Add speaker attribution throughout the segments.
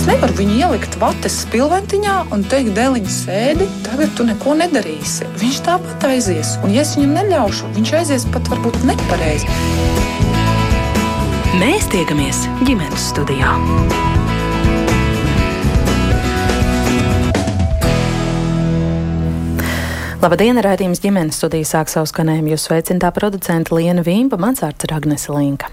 Speaker 1: Es nevaru viņu ielikt vates spilventiņā un teikt, dēliņš sēdi, tagad tu neko nedarīsi. Viņš tāpat aizies, un ja es viņam neļaušu, viņš aizies pat varbūt nepareizi.
Speaker 2: Mēs tiekamies ģimenes studijā. Labdien, raidījums ģimenes studijā sāk savu skanējumu. Jūs sveicināta producenta Liena Vīmba, mans vārds ir Agnese Linka.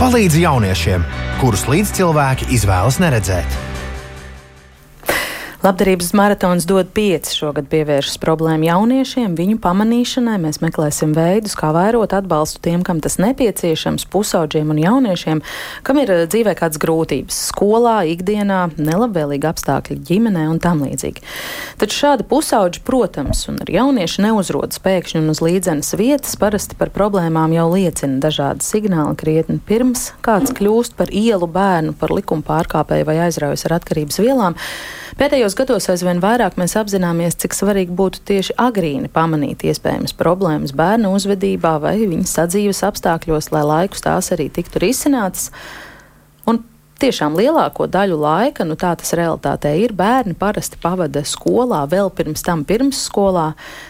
Speaker 3: Palīdz jauniešiem, kurus līdzcilvēki izvēlas neredzēt.
Speaker 2: Labdarības maratons dod pieci šogad pievēršas problēmu jauniešiem, viņu pamanīšanai. Mēs meklēsim veidus, kā vairot atbalstu tiem, kam tas nepieciešams, pusauģiem un jauniešiem, kam ir eh, dzīvē kādas grūtības skolā, ikdienā, nelabvēlīgi apstākļi ģimenē un tam līdzīgi. Taču šādi pusauģi, protams, un arī jaunieši neuzrodas pēkšņi un uz līdzenas vietas, parasti par problēmām jau liecina dažādi signāli krietni pirms kāds kļūst par ielu bērnu, par likuma pārkāpēju vai aizraujas ar atkarības vielām. Pēdējos gados aizvien vairāk mēs apzināmies, cik svarīgi būtu tieši agrīni pamanīt iespējamas problēmas bērnu uzvedībā vai viņa sadzīves apstākļos, lai laikus tās arī tiktu risinātas tiešām lielāko daļu laika, nu tā tas realitātē ir, bērni parasti pavada skolā, vēl pirms tam pirmsskolā,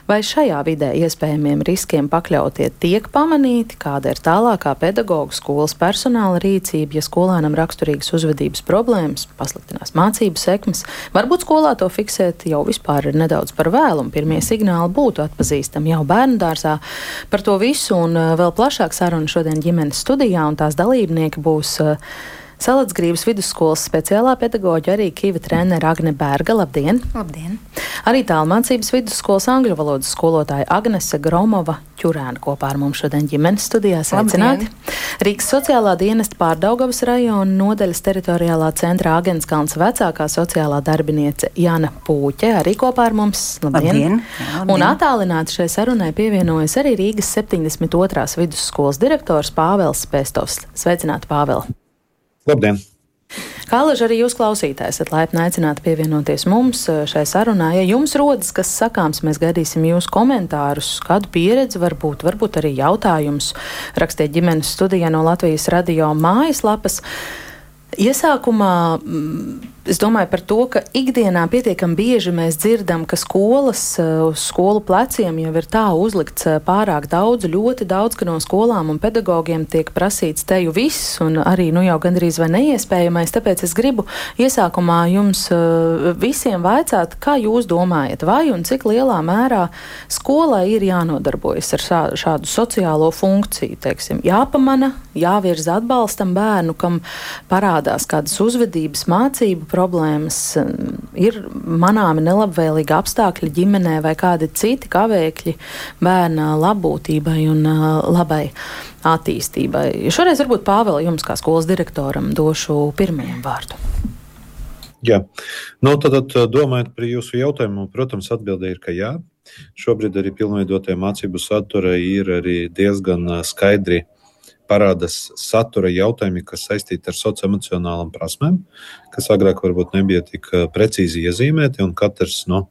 Speaker 2: vai šajā vidē iespējamiem riskiem pakļautie tiek pamanīti, kāda ir tālākā pedagoģa skolas personāla rīcība, ja skolēnam raksturīgas uzvedības problēmas, pasliktinās mācību sekmes. Varbūt skolā to fiksēt jau vispār ir nedaudz par vēlu, un pirmie signāli būtu atpazīstami jau bērnu dārzā. Par to visu un uh, vēl plašāk sarunu šodien ģimenes studijā, un tās dalībnieki būs uh, Salacgrības vidusskolas speciālā pedagoģa arī Kīva trenere Agne Bērga. Labdien!
Speaker 4: Labdien!
Speaker 2: Arī tālmācības vidusskolas angļu valodas skolotāja Agnese Gromova Čurēna kopā ar mums šodien ģimenes studijā. Sveicināti! Rīgas sociālā dienesta pārdaugavas rajona nodaļas teritoriālā centrā Agenskalns vecākā sociālā darbiniece Jana Pūķe arī kopā ar mums.
Speaker 4: Labdien! Labdien.
Speaker 2: Labdien. Un attālināti šai sarunai pievienojas arī Rīgas 72. vidusskolas direktors Pāvels Pēstovs. Sveicināti, Pāvēl!
Speaker 5: Labdien!
Speaker 2: Kā laži arī jūs klausītājs esat laipni aicināti pievienoties mums eh, šai sarunā. Ja jums rodas kas sakāms, mēs gaidīsim jūsu komentārus, kādu pieredzi varbūt, varbūt arī jautājumus. Rakstiet ģimenes studijā no Latvijas radio mājaslapas. Iesākumā mm, Es domāju par to, ka ikdienā pietiekami bieži mēs dzirdam, ka skolas eh, uz skolu pleciem jau ir tā uzlikts eh, pārāk daudz, ļoti daudz, ka no skolām un pedagogiem tiek prasīts teju viss, un arī nu jau gandrīz vai neiespējamais. Tāpēc es gribu iesākumā jums eh, visiem vaicāt, kā jūs domājat, vai un cik lielā mērā skolai ir jānodarbojas ar šādu sociālo funkciju, teiksim, jāpamana, jāvirza atbalstam bērnu, kam parādās kādas uzvedības mācību problēmas, um, ir manāmi nelabvēlīgi apstākļi ģimenē vai kādi citi kavēkļi bērna labbūtībai un uh, labai attīstībai. Šoreiz varbūt Pāvēl jums kā skolas direktoram došu pirmajam vārdu.
Speaker 5: Jā, nu, tad, tad domājot par jūsu jautājumu, protams, atbildē ir, ka jā. Šobrīd arī pilnveidotajā mācību satura ir diezgan uh, skaidri uh, parādās satura jautājumi, kas saistīti ar socioemocionālām prasmēm, kas agrāk varbūt nebija tik eh, precīzi iezīmēti, un katrs nu,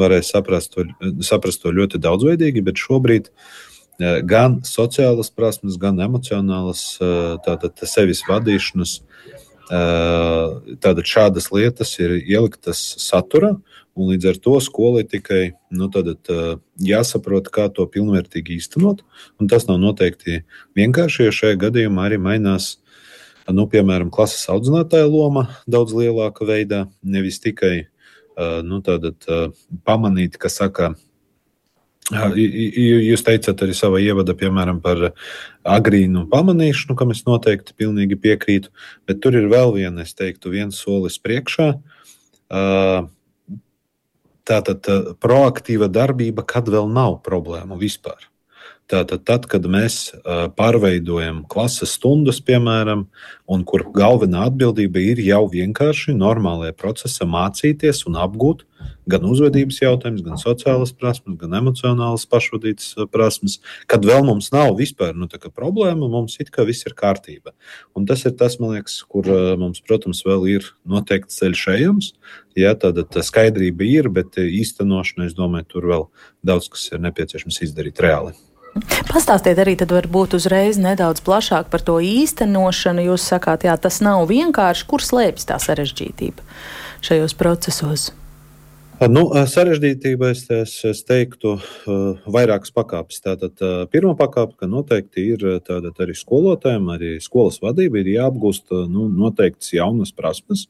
Speaker 5: varēja saprast to, saprast to ļoti daudzveidīgi, bet šobrīd eh, gan sociālas prasmes, gan emocionālas, eh, tātad sevis vadīšanas, tātad šādas lietas ir ieliktas saturā, Un līdz ar to skolai tikai nu, tad, uh, jāsaprot, kā to pilnvērtīgi īstenot. Un tas nav noteikti vienkārši, jo šajā gadījumā arī mainās, nu, piemēram, klases audzinātāja loma daudz lielāka veidā. Nevis tikai uh, nu, tādat, uh, pamanīt, ka saka, Jūs teicat arī savā ievadā, piemēram, par agrīnu pamanīšanu, kam es noteikti pilnīgi piekrītu, bet tur ir vēl viena, es teiktu, viens solis priekšā. Uh, Tātad proaktīva darbība, kad vēl nav problēmu vispār. Tātad, tad, kad mēs pārveidojam klases stundas, piemēram, un kur galvenā atbildība ir jau vienkārši normālajā procesā mācīties un apgūt gan uzvedības jautājumus, gan sociālas prasmes, gan emocionālas pašvadītas prasmes, kad vēl mums nav vispār nu, problēma, mums it kā viss ir kārtībā. Un tas ir tas, man liekas, kur mums, protams, vēl ir noteikts ceļš ejams. Ja, tāda tā skaidrība ir, bet īstenošana, es domāju, tur vēl daudz kas ir nepieciešams izdarīt reāli.
Speaker 2: Pastāstiet arī tad varbūt uzreiz nedaudz plašāk par to īstenošanu. Jūs sakāt, jā, tas nav vienkārši, kur slēpjas tā sarežģītība šajos procesos.
Speaker 5: Nu, sarežģītība, es, es, es teiktu, vairākas pakāpes. Tātad, pirmā pakāpe, ka noteikti ir tātad, arī skolotājiem, arī skolas vadībai ir jāapgūst nu, noteiktas jaunas prasmes,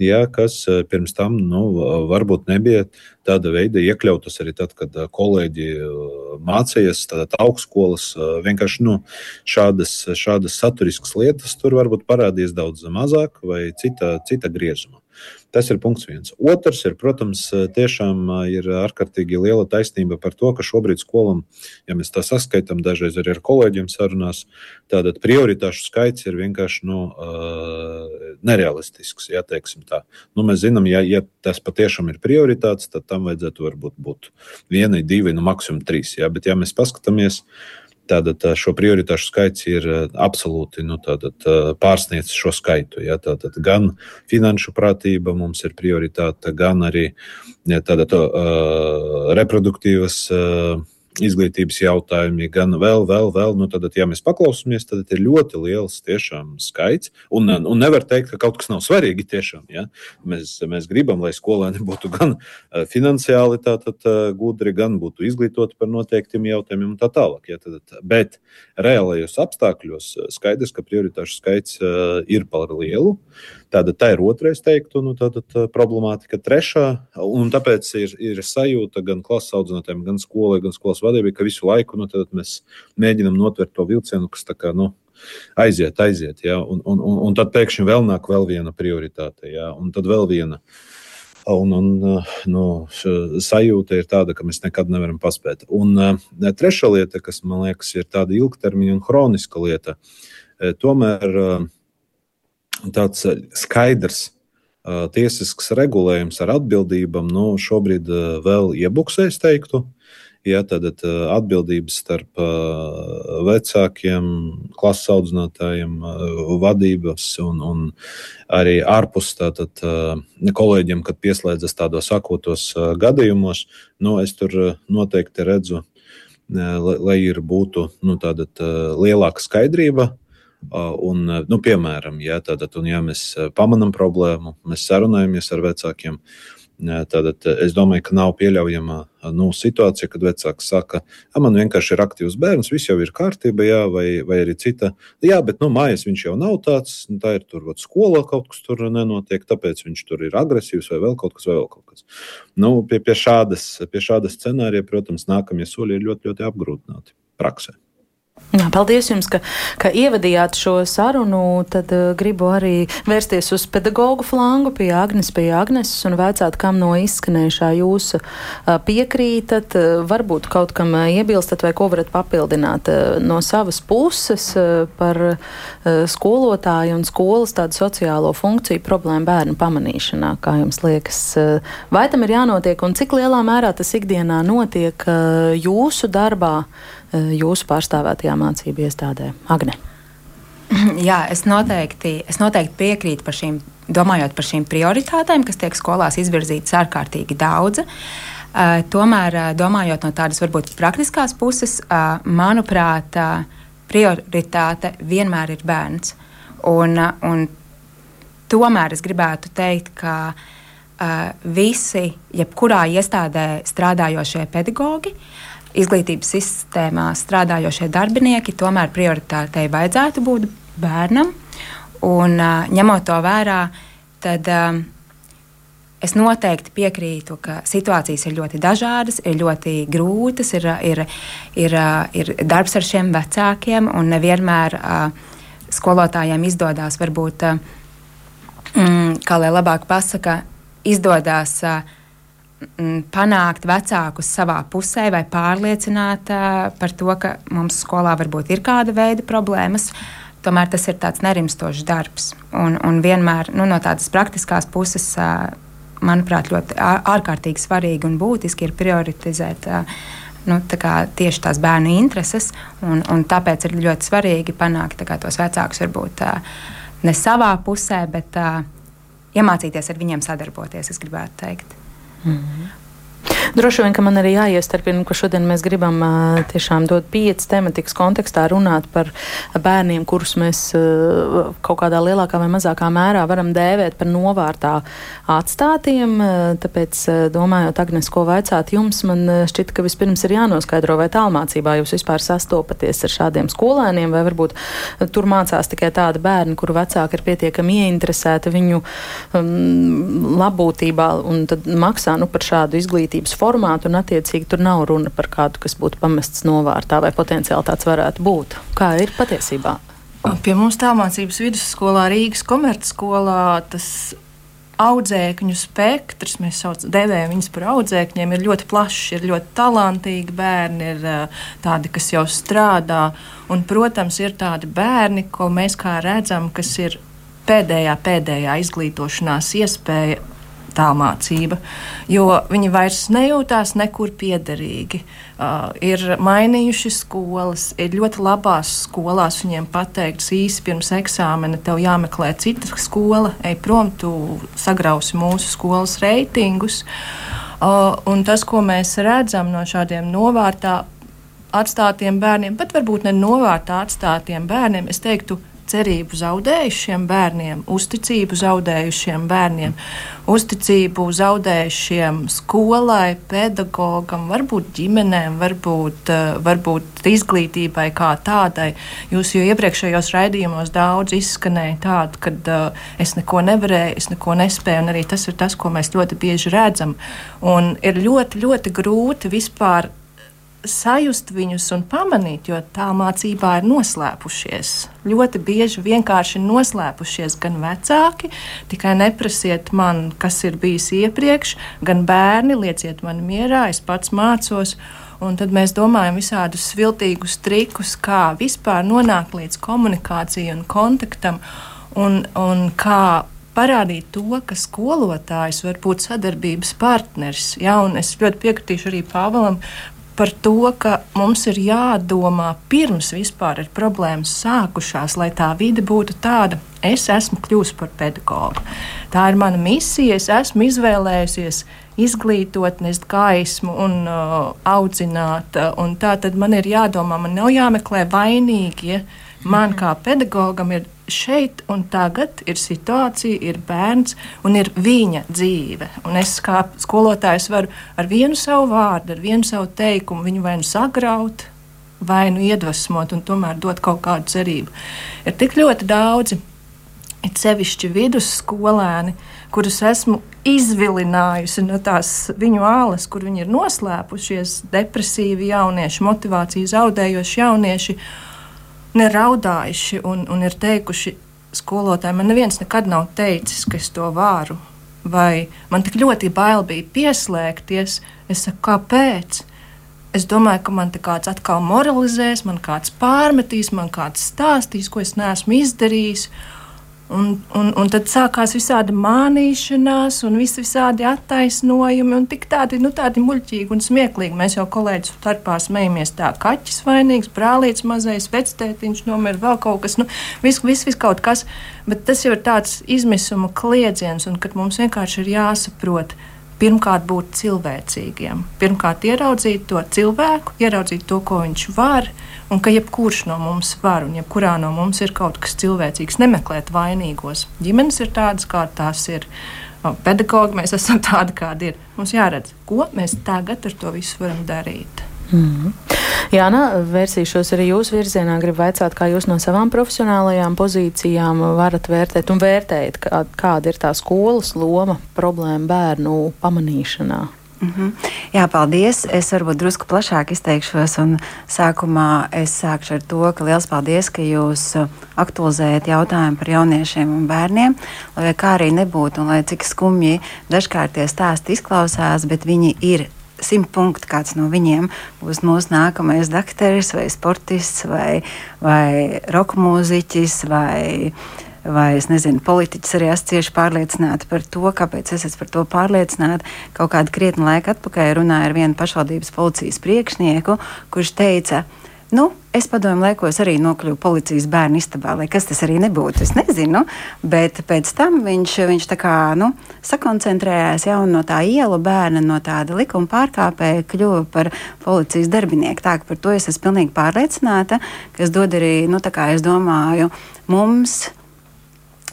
Speaker 5: ja, kas eh, pirms tam nu, varbūt nebija tāda veida iekļautas arī tad, kad eh, kolēģi eh, mācījās augstskolas. Vienkārši nu, šādas, šādas saturiskas lietas tur varbūt parādīs daudz mazāk vai cita, cita griezuma. Tas ir punkts viens. Otrs ir, protams, tiešām ir ārkārtīgi liela taisnība par to, ka šobrīd skolam, ja mēs tā saskaitām, dažreiz arī ar kolēģiem sarunās, tātad prioritāšu skaits ir vienkārši nu, nerealistisks. Ja, nu, mēs zinām, ja, ja tas patiešām ir prioritāts, tad tam vajadzētu varbūt būt vienai, divi, nu, maksimum trīs. Ja, bet, ja mēs paskatāmies, Tātad šo prioritāšu skaits ir absolūti nu, tātad, pārsniedz šo skaitu. Ja, tātad gan finanšu prātība mums ir prioritāte, gan arī ja, tātad, uh, reproduktīvas. Uh, izglītības jautājumi, gan vēl, vēl, vēl. Nu, tad, ja mēs paklausāmies, tad ir ļoti liels tiešām skaits. Un, un nevar teikt, ka kaut kas nav svarīgi. Tiešām, ja? mēs, mēs gribam, lai skolēni būtu gan eh, finansiāli tātad, eh, gudri, gan būtu izglītoti par noteiktiem jautājumiem un tā tālāk. Ja? Tad, bet reālajos apstākļos eh, skaidrs, ka prioritāšu skaits ir par lielu. Tāda tā ir otrais, teiktu, nu, tāda, tā problemātika. Trešā, un tāpēc ir, ir sajūta gan klases audzinātājiem, gan skolai, gan skolas vadībai, ka visu laiku nu, mēs mēģinām notvert to vilcienu, kas tā kā. Nu, Aiziet, aiziet, ja? un, un, un, un tad pēkšņi vēl nāk vēl viena prioritāte, ja? un tad vēl viena. Un, un nu, sajūta ir tāda, ka mēs nekad nevaram paspēt. Un uh, trešā lieta, kas man liekas, ir tāda ilgtermiņa un hroniska lieta, tomēr uh, tāds eh, skaidrs uh, tiesisks regulējums ar atbildībām nu, šobrīd uh, vēl iebuksēs, teiktu. Ja, tad uh, atbildības starp vecākiem, klases audzinātājiem, vadības un, un arī ārpus tātad, kolēģiem, kad pieslēdzas tādos akūtos gadījumos, nu, es tur noteikti redzu, lai, lai ir būtu nu, tāda lielāka skaidrība Un, nu, piemēram, ja, tātad, un, ja mēs pamanām problēmu, mēs sarunājamies ar vecākiem, tad es domāju, ka nav pieļaujama nu, situācija, kad vecāks saka, ka man vienkārši ir aktīvs bērns, viss jau ir kārtībā, jā, vai, vai arī cita. Jā, bet nu, mājās viņš jau nav tāds, nu, tā ir tur vat, skolā kaut kas tur nenotiek, tāpēc viņš tur ir agresīvs vai vēl kaut kas, vēl kaut kas. Nu, pie, pie, šādas, pie šāda scenārija, protams, nākamie soļi ir ļoti, ļoti apgrūtināti praksē.
Speaker 2: Jā, paldies jums, ka, ka ievadījāt šo sarunu. Tad uh, gribu arī vērsties uz pedagoģu flangu pie Agnes, pie Agnes un vaicāt, kam no izskanējušā jūs uh, piekrītat, uh, varbūt kaut kam uh, iebilstat vai ko varat papildināt uh, no savas puses uh, par uh, skolotāju un skolas tādu sociālo funkciju problēmu bērnu pamanīšanā, kā jums liekas. Uh, vai tam ir jānotiek un cik lielā mērā tas ikdienā notiek uh, jūsu darbā? Eh, jūsu pārstāvētajā mācību iestādē? Agne.
Speaker 4: Jā, es noteikti, es noteikti piekrītu par šīm, domājot par šīm prioritātēm, kas tiek skolās izvirzītas ārkārtīgi daudz. Uh, tomēr, uh, domājot no tādas varbūt praktiskās puses, uh, manuprāt, prioritāte vienmēr ir bērns. Un, un tomēr es gribētu teikt, ka visi, jebkurā iestādē strādājošie pedagoģi, uh, izglītības sistēmā strādājošie darbinieki, tomēr prioritātei vajadzētu būt bērnam. Un, ņemot to vērā, tad es noteikti piekrītu, ka situācijas ir ļoti dažādas, ir ļoti grūtas, ir, ir, ir, ir darbs ar šiem vecākiem, un nevienmēr skolotājiem izdodas varbūt, mm, kā lai labāk pasaka, izdodas Mm, panākt vecākus savā pusē vai pārliecināt par to, ka mums skolā varbūt ir kāda veida problēmas. Tomēr tas ir tāds nerimstošs darbs. Un, un vienmēr nu, no tādas praktiskās puses, manuprāt, ļoti ārkārtīgi svarīgi un būtiski ir prioritizēt. Nu, tā tieši tās bērnu intereses, un, un tāpēc ir ļoti svarīgi panākt kā, tos vecākus varbūt ne savā pusē, bet iemācīties ar viņiem sadarboties, es gribētu teikt.
Speaker 2: Mm -hmm. Droši vien, ka man arī jāiestarpina, ka šodien mēs gribam uh, tiešām dot pieci tematikas kontekstā runāt par bērniem, kurus mēs uh, kaut kādā lielākā vai mazākā mērā varam dēvēt par novārtā atstātiem. Tāpēc, domājot, Agnes, ko vaicāt jums, man šķiet, ka vispirms ir jānoskaidro, vai tālmācībā jūs vispār sastopaties ar šādiem skolēniem, vai varbūt tur mācās tikai tādi bērni, kuru vecāki ir pietiekami ieinteresēti viņu um, labbūtībā un tad maksā nu, par šādu izglītības formātu, un attiecīgi tur nav runa par kādu, kas būtu pamests novārtā vai potenciāli tāds varētu būt. Kā ir patiesībā?
Speaker 6: Pie mums tālmācības vidusskolā Rīgas komercskolā tas audzēkņu spektrs, mēs sauc, devējam viņus par audzēkņiem, ir ļoti plašs. Ir ļoti talantīgi bērni, ir tādi, kas jau strādā. Un, protams, ir tādi bērni, ko mēs kā redzam, kas ir pēdējā, pēdējā izglītošanās iespēja tālmācība, jo viņi vairs nejūtās nekur piederīgi. Uh, ir mainījuši skolas, ir ļoti labās skolās viņiem pateikts īsi pirms eksāmena, tev jāmeklē cita skola, ej prom, tu sagrausi mūsu skolas reitingus. Uh, un tas, ko mēs redzam no šādiem novārtā atstātiem bērniem, pat varbūt ne novārtā atstātiem bērniem, es teiktu, cerību zaudējušiem bērniem, uzticību zaudējušiem bērniem, uzticību zaudējušiem skolai, pedagogam, varbūt ģimenēm, varbūt, eh, varbūt izglītībai kā tādai. Jūs jau iepriekšējos raidījumos daudz izskanēja tādu, ka uh, es neko nevarēju, es neko nespēju, un arī tas ir tas, ko mēs ļoti bieži redzam. Un ir ļoti, ļoti grūti vispār sajust viņus un pamanīt, jo tā mācībā ir noslēpušies. Ļoti bieži vienkārši noslēpušies gan vecāki, tikai neprasiet man, kas ir bijis iepriekš, gan bērni, lieciet man mierā, es pats mācos. Un tad mēs domājam visādus viltīgus trikus, kā vispār nonākt līdz komunikācijai un kontaktam, un, un kā parādīt to, ka skolotājs var būt sadarbības partneris. Ja, es ļoti piekritīšu arī Pāvēlam par to, ka mums ir jādomā pirms vispār ir problēmas sākušās, lai tā vide būtu tāda. Es esmu kļuvusi par pedagogu. Tā ir mana misija. Es esmu izvēlējusies izglītot, nest gaismu un uh, audzināt. Un tā tad man ir jādomā, man nav jāmeklē vainīgie. Man kā pedagogam ir šeit un tagad ir situācija, ir bērns un ir viņa dzīve. Un es kā skolotājs varu ar vienu savu vārdu, ar vienu savu teikumu viņu vai nu sagraut, vai nu iedvesmot un tomēr dot kaut kādu cerību. Ir tik ļoti daudzi, ir sevišķi vidusskolēni, kurus esmu izvilinājusi no tās viņu ālas, kur viņi ir noslēpušies, depresīvi jaunieši, motivāciju zaudējoši jaunieši un ir raudājuši un, un ir teikuši, skolotāji, man neviens nekad nav teicis, ka es to varu. Vai man tik ļoti bail bija pieslēgties, es saku, kāpēc? Es domāju, ka man te kāds atkal moralizēs, man kāds pārmetīs, man kāds stāstīs, ko es neesmu izdarījis. Un, un, un tad sākās visādi mānīšanās, un vis, visādi attaisnojumi, un tik tādi, nu, tādi muļķīgi un smieklīgi. Mēs jau kolēģis starpā smējamies, tā kaķis vainīgs, brālītis mazais, vectētiņš nomira, vēl kaut kas, nu, viss, viss, vis kaut kas. Bet tas jau ir tāds izmisuma kliedziens, un kad mums vienkārši ir jāsaprot, pirmkārt būt cilvēcīgiem, pirmkārt ieraudzīt to cilvēku, ieraudzīt to, ko viņš var, un ka jebkurš no mums var, un jebkurā no mums ir kaut kas cilvēcīgs, nemeklēt vainīgos. Ģimenes ir tādas, kā tās ir. Pedagogi mēs esam tādi, kādi ir. Mums jāredz, ko mēs tagad ar to visu varam darīt.
Speaker 2: Mm. Jā, nā, vērsīšos arī jūsu virzienā. Gribu vaicāt, kā jūs no savām profesionālajām pozīcijām varat vērtēt un vērtējat, kā, kāda ir tā skolas loma problēmu bērnu pamanīšanā.
Speaker 7: Mm -hmm. Jā, paldies. Es varbūt drusku plašāk izteikšos. Sākumā es sākšu ar to, ka liels paldies, ka jūs aktualizējat jautājumu par jauniešiem un bērniem. Lai kā arī nebūtu, un lai cik skumji dažkārt tie stāsti izklausās, bet viņi ir simt punktu kāds no viņiem būs mūsu nākamais dakteris, vai sportists, vai, vai roka mūziķis, vai, vai es nezinu, politiķis arī esmu cieši pārliecināta par to, kāpēc es esmu par to pārliecināta. Kaut kādu krietni laika atpakaļ runāju ar vienu pašvaldības policijas priekšnieku, kurš teica, nu, Es padomju laikos arī nokļuvu policijas bērnu istabā, lai kas tas arī nebūtu. Es nezinu, bet pēc tam viņš, viņš tā kā nu, sakoncentrējās jau no tā ielu bērna, no tāda likuma pārkāpēja, kļuva par policijas darbinieku. Tā par to es esmu pilnīgi pārliecināta, kas dod arī, nu, tā kā es domāju, mums,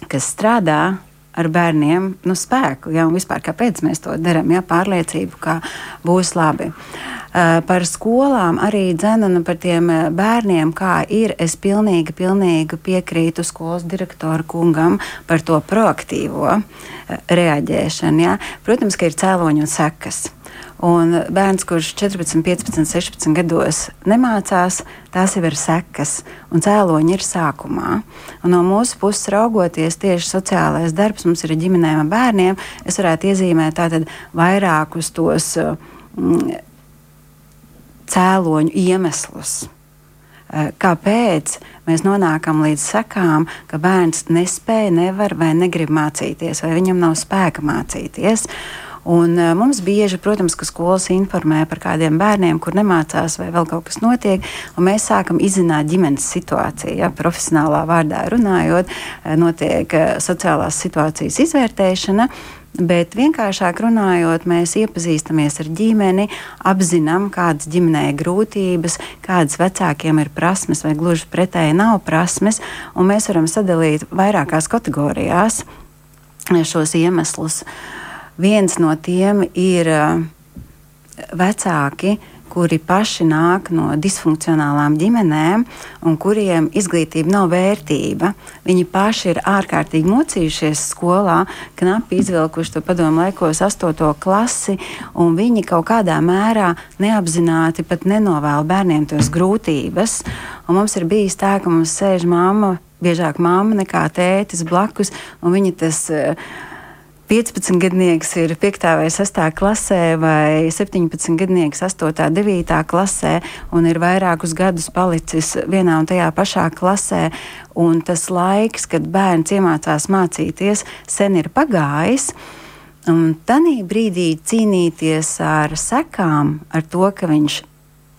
Speaker 7: kas strādā ar bērniem nu, spēku. Ja, vispār, kāpēc mēs to darām? Ja, pārliecību, ka būs labi. Uh, par skolām arī dzēnu un par tiem bērniem, kā ir. Es pilnīgi, pilnīgi piekrītu skolas direktoru kungam par to proaktīvo uh, reaģēšanu. Ja. Protams, ka ir cēloņi un sekas. Un bērns, kurš 14, 15, 16 gados nemācās, tās jau ir sekas, un cēloņi ir sākumā. Un no mūsu puses raugoties, tieši sociālais darbs mums ir ģimenēm un bērniem. Es varētu iezīmēt vairākus tos mm, cēloņu iemeslus. Eh, kāpēc mēs nonākam līdz sekām, ka bērns nespēja, nevar vai negrib mācīties, vai viņam nav spēka mācīties? Un, uh, mums bieži, protams, ka skolas informē par kādiem bērniem, kur nemācās vai vēl kaut kas notiek, un mēs sākam izzināt ģimenes situāciju. Ja, profesionālā vārdā runājot, notiek sociālās situācijas izvērtēšana. Bet vienkāršāk runājot, mēs iepazīstamies ar ģimeni, apzinām, kādas ģimenē ir grūtības, kādas vecākiem ir prasmes, vai gluži pretēji nav prasmes, un mēs varam sadalīt vairākās kategorijās šos iemeslus. Uh, Viens no tiem ir uh, vecāki, kuri paši nāk no disfunkcionālām ģimenēm un kuriem izglītība nav vērtība. Viņi paši ir ārkārtīgi mocījušies skolā, knapi izvilkuši to padomu laikos, astoto klasi, un viņi kaut kādā mērā neapzināti pat nenovēl bērniem tos grūtības. Un mums ir bijis tā, ka mums sēž mamma, biežāk mamma nekā tētis blakus, un viņi tas. Uh, 15 gadnieks ir 5. vai 6. klasē, vai 17 gadnieks 8. un 9. klasē, un ir vairākus gadus palicis vienā un tajā pašā klasē. Un tas laiks, kad bērns iemācās mācīties, sen ir pagājis. Un tajā brīdī cīnīties ar sekām, ar to, ka viņš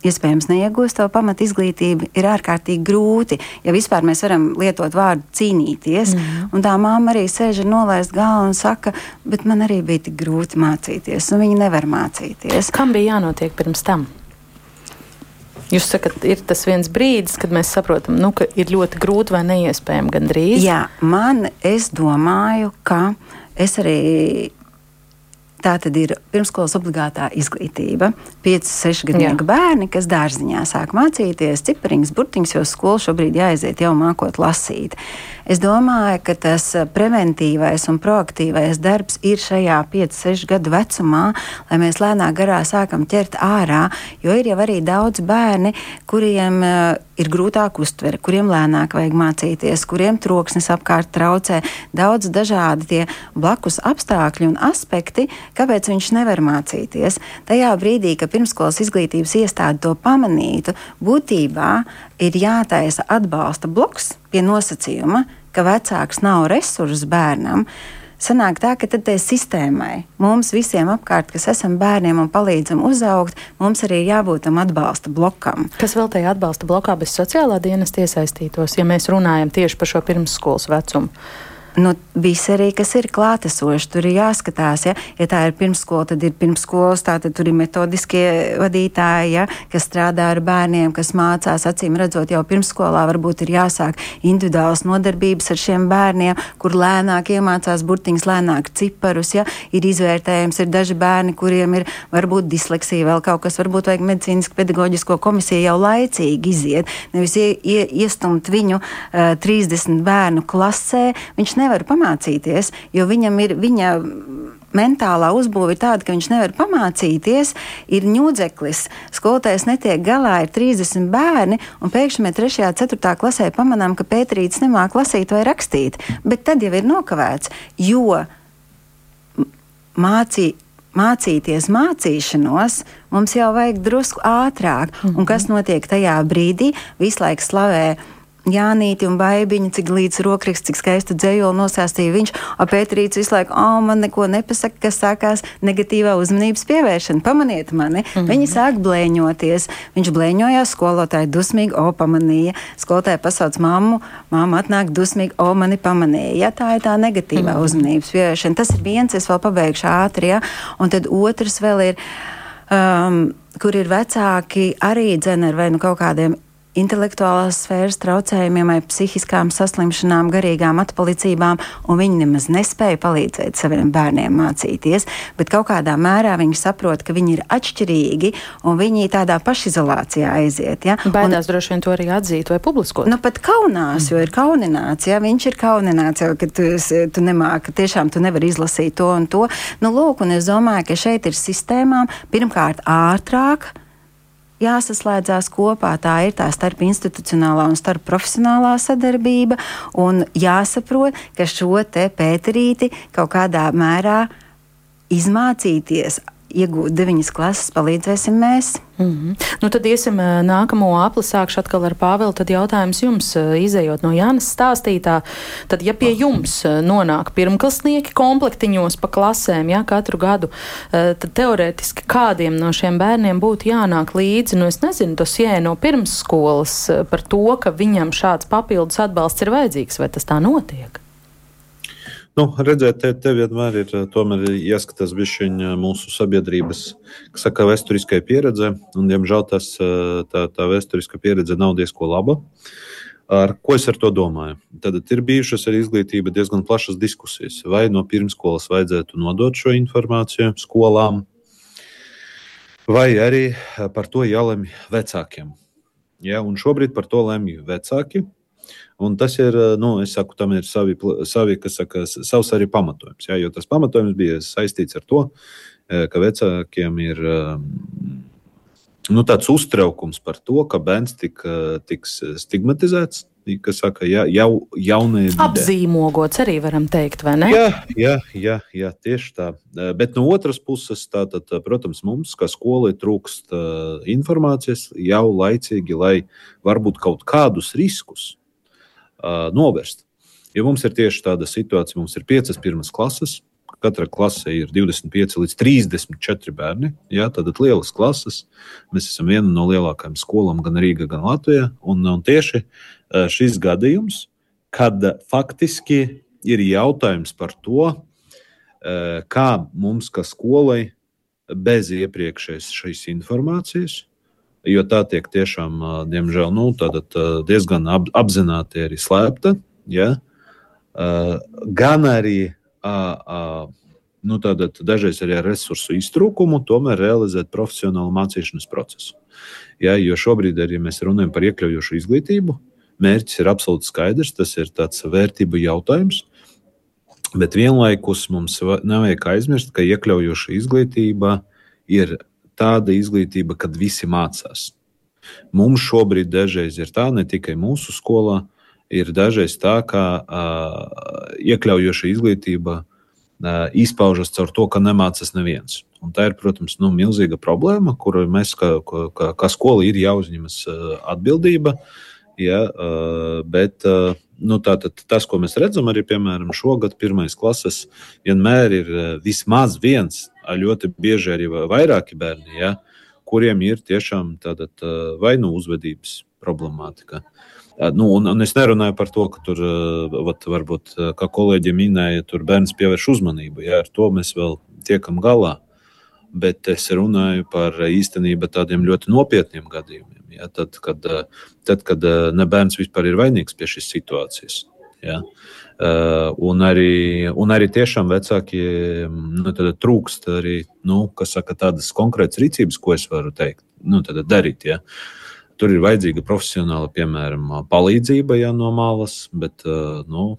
Speaker 7: iespējams neiegūst to pamat izglītību, ir ārkārtīgi grūti. Ja vispār mēs varam lietot vārdu cīnīties, mm. un tā māma arī sēž ar nolaist galvu un saka, bet man arī bija tik grūti mācīties, un viņi nevar mācīties.
Speaker 2: Kam bija jānotiek pirms tam? Jūs sakat, ir tas viens brīdis, kad mēs saprotam, nu, ka ir ļoti grūti vai neiespējami gandrīz.
Speaker 7: Jā, man, es domāju, ka es arī Tā tad ir pirmskolas obligātā izglītība. 5, 6 gadu bērni, kas dārziņā sāk mācīties cipariņas, burtiņas, jo skolu šobrīd jāaiziet jau mākot lasīt. Es domāju, ka tas eh, preventīvais un proaktīvais darbs ir šajā 5-6 gadu vecumā, lai mēs lēnā garā sākam ķert ārā, jo ir jau arī daudz bērni, kuriem uh, ir grūtāk uztvere, kuriem lēnāk vajag mācīties, kuriem troksnis apkārt traucē. Daudz dažādi tie blakus apstākļi un aspekti, kāpēc viņš nevar mācīties. Tajā brīdī, kad pirmskolas izglītības iestāde to pamanītu, būtībā ir jātaisa atbalsta bloks pie nosacījuma, ka vecāks nav resurss bērnam, sanāk tā, ka tad tai sistēmai, mums visiem apkārt, kas esam bērniem un palīdzam uzaugt, mums arī ir jābūt tam atbalsta blokam.
Speaker 2: Kas vēl tajā atbalsta blokā bez sociālā dienesta iesaistītos, ja mēs runājam tieši par šo pirmsskolas vecumu?
Speaker 7: Nu, viss arī, kas ir klātesoši, tur ir jāskatās. Ja, ja tā ir pirmsskola, tad ir pirmsskolas, tātad tur ir metodiskie vadītāji, ja, kas strādā ar bērniem, kas mācās. Acīm redzot, jau pirmsskolā varbūt ir jāsāk individuāls nodarbības ar šiem bērniem, kur lēnāk iemācās burtiņas, lēnāk ciparus. Ja, ir izvērtējums, ir daži bērni, kuriem ir varbūt disleksija, vēl kaut kas, varbūt vajag medicīnisku pedagoģisko komisiju jau laicīgi iziet, nevis ie, ie, iestumt viņu uh, 30 bērnu klasē. Viņš nevar nevar pamācīties, jo viņam ir viņa mentālā uzbūve ir tāda, ka viņš nevar pamācīties, ir ņūdzeklis, skolotājs netiek galā, ir 30 bērni, un pēkšņi mēs 3. un 4. klasē pamanām, ka Pēterīts nemāk lasīt vai rakstīt. Bet tad jau ir nokavēts, jo mācī, mācīties mācīšanos mums jau vajag drusku ātrāk. Un kas notiek tajā brīdī? Visu laiku slavē Jānīti un baibiņu, cik līdz rokraksts, cik skaistu dzējoli nosāstīja viņš, o Pēterīts visu laiku, o, man neko nepasaka, kas sākās negatīvā uzmanības pievēršana. Pamaniet mani, mm -hmm. viņi sāk blēņoties. Viņš blēņojās, skolotāji dusmīgi, o, pamanīja. Skolotāji pasauc mammu, mamma atnāk dusmīgi, o, mani pamanīja. Ja, tā ir tā negatīvā mm -hmm. uzmanības pievēršana. Tas ir viens, es vēl pabeigšu ātri, ja? un tad otrs vēl ir. Um, kur ir vecāki arī dzene ar vai nu kaut kādiem intelektuālās sfēras traucējumiem, vai psihiskām saslimšanām, garīgām atpalicībām, un viņi nemaz nespēja palīdzēt saviem bērniem mācīties, bet kaut kādā mērā viņi saprot, ka viņi ir atšķirīgi un viņi tādā pašizolācijā aiziet. Ja?
Speaker 2: Baidās un, droši vien to arī atzīt vai publiskot.
Speaker 7: Nu, pat kaunās, jo ir kaunināts, ja viņš ir kaunināts, jau, ka tu, tu nemāki, tiešām tu nevari izlasīt to un to. Nu, lūk, un es domāju, ka šeit ir sistēmām pirmkārt ātrāk jāsaslēdzās kopā. Tā ir tā starpinstitucionālā un starpprofesionālā sadarbība, un jāsaprot, ka šo te pēterīti kaut kādā mērā izmācīties iegūt deviņas klases, palīdzēsim mēs.
Speaker 2: Mm -hmm. nu, tad iesim nākamo apli, sākšu atkal ar Pāvilu. Tad jautājums jums, izējot no Jānis stāstītā, tad, ja pie jums nonāk pirmklasnieki komplektiņos pa klasēm, ja katru gadu, tad teorētiski kādiem no šiem bērniem būtu jānāk līdzi, nu es nezinu, tas jē no pirmsskolas par to, ka viņam šāds papildus atbalsts ir vajadzīgs, vai tas tā notiek?
Speaker 5: Nu, redzēt, te, te vienmēr ir tomēr jāskatās bišķiņa mūsu sabiedrības, kas saka, vēsturiskai pieredze, un, diemžēl, tas, tā, tā vēsturiskā pieredze nav diezko laba. Ar ko es ar to domāju? Tad ir bijušas arī izglītība diezgan plašas diskusijas. Vai no pirmskolas vajadzētu nodot šo informāciju skolām, vai arī par to jālemj vecākiem. Ja, un šobrīd par to lemj vecāki. Un tas ir, eh, nu, saku, tam ir savi, savi saka, savs arī pamatojums. Jā, jo tas pamatojums bija saistīts ar to, eh, ka vecākiem ir eh, nu, tāds uztraukums par to, ka bērns tik, tiks stigmatizēts. Kas saka, jā, jau jaunajā vidē.
Speaker 2: Apzīmogots arī varam teikt, vai ne?
Speaker 5: Jā, jā, jā, jā tieši tā. Bet no otras puses, tātad, protams, mums, kā skolai, trūkst informācijas jau laicīgi, lai varbūt kaut kādus riskus uh, novērst. Ja mums ir tieši tāda situācija, mums ir piecas pirmās klases, katra klase ir 25 līdz 34 bērni. Jā, tātad lielas klases. Mēs esam viena no lielākajām skolām gan Rīgā, gan Latvijā. Un, un tieši šis gadījums, kad faktiski ir jautājums par to, kā mums, kā skolai, bez iepriekšējas šīs informācijas, jo tā tiek tiešām, diemžēl, nu, diezgan ap, apzināti arī slēpta. Ja? Gan arī nu, tātad, dažreiz arī ar resursu iztrūkumu, tomēr realizēt profesionālu mācīšanas procesu. Ja, jo šobrīd, ja mēs runājam par iekļaujošu izglītību, mērķis ir absolūti skaidrs, tas ir tāds vērtību jautājums. Bet vienlaikus mums nevajag aizmirst, ka iekļaujoša izglītība ir tāda izglītība, kad visi mācās. Mums šobrīd dažreiz ir tā, ne tikai mūsu skolā, ir dažreiz tā, ka uh, iekļaujoša izglītība uh, izpaužas caur to, ka nemācās neviens. Un tā ir, protams, nu, milzīga problēma, kuru mēs, kā, kā, kā skola, ir jāuzņemas atbildība. Ja, bet nu, tātad, tas, ko mēs redzam, arī piemēram šogad, pirmais klases, vienmēr ir vismaz viens ļoti bieži arī vairāki bērni, ja, kuriem ir tiešām tāda vai nu uzvedības problemātika. Nu, un, un es nerunāju par to, ka tur vat, varbūt, kā kolēģi minēja, tur bērns pievērš uzmanību. Ja, ar to mēs vēl tiekam galā. Bet es runāju par īstenībā tādiem ļoti nopietniem gadījumiem. Ja, tad, kad, tad, kad ne bērns vispār ir vainīgs pie šīs situācijas. Ja. Uh, un, arī, un arī tiešām vecākiem nu, trūkst arī nu, saka, tādas konkrētas rīcības, ko es varu teikt, nu, darīt. Ja. Tur ir vajadzīga profesionāla, piemēram, palīdzība ja, no malas, bet nu,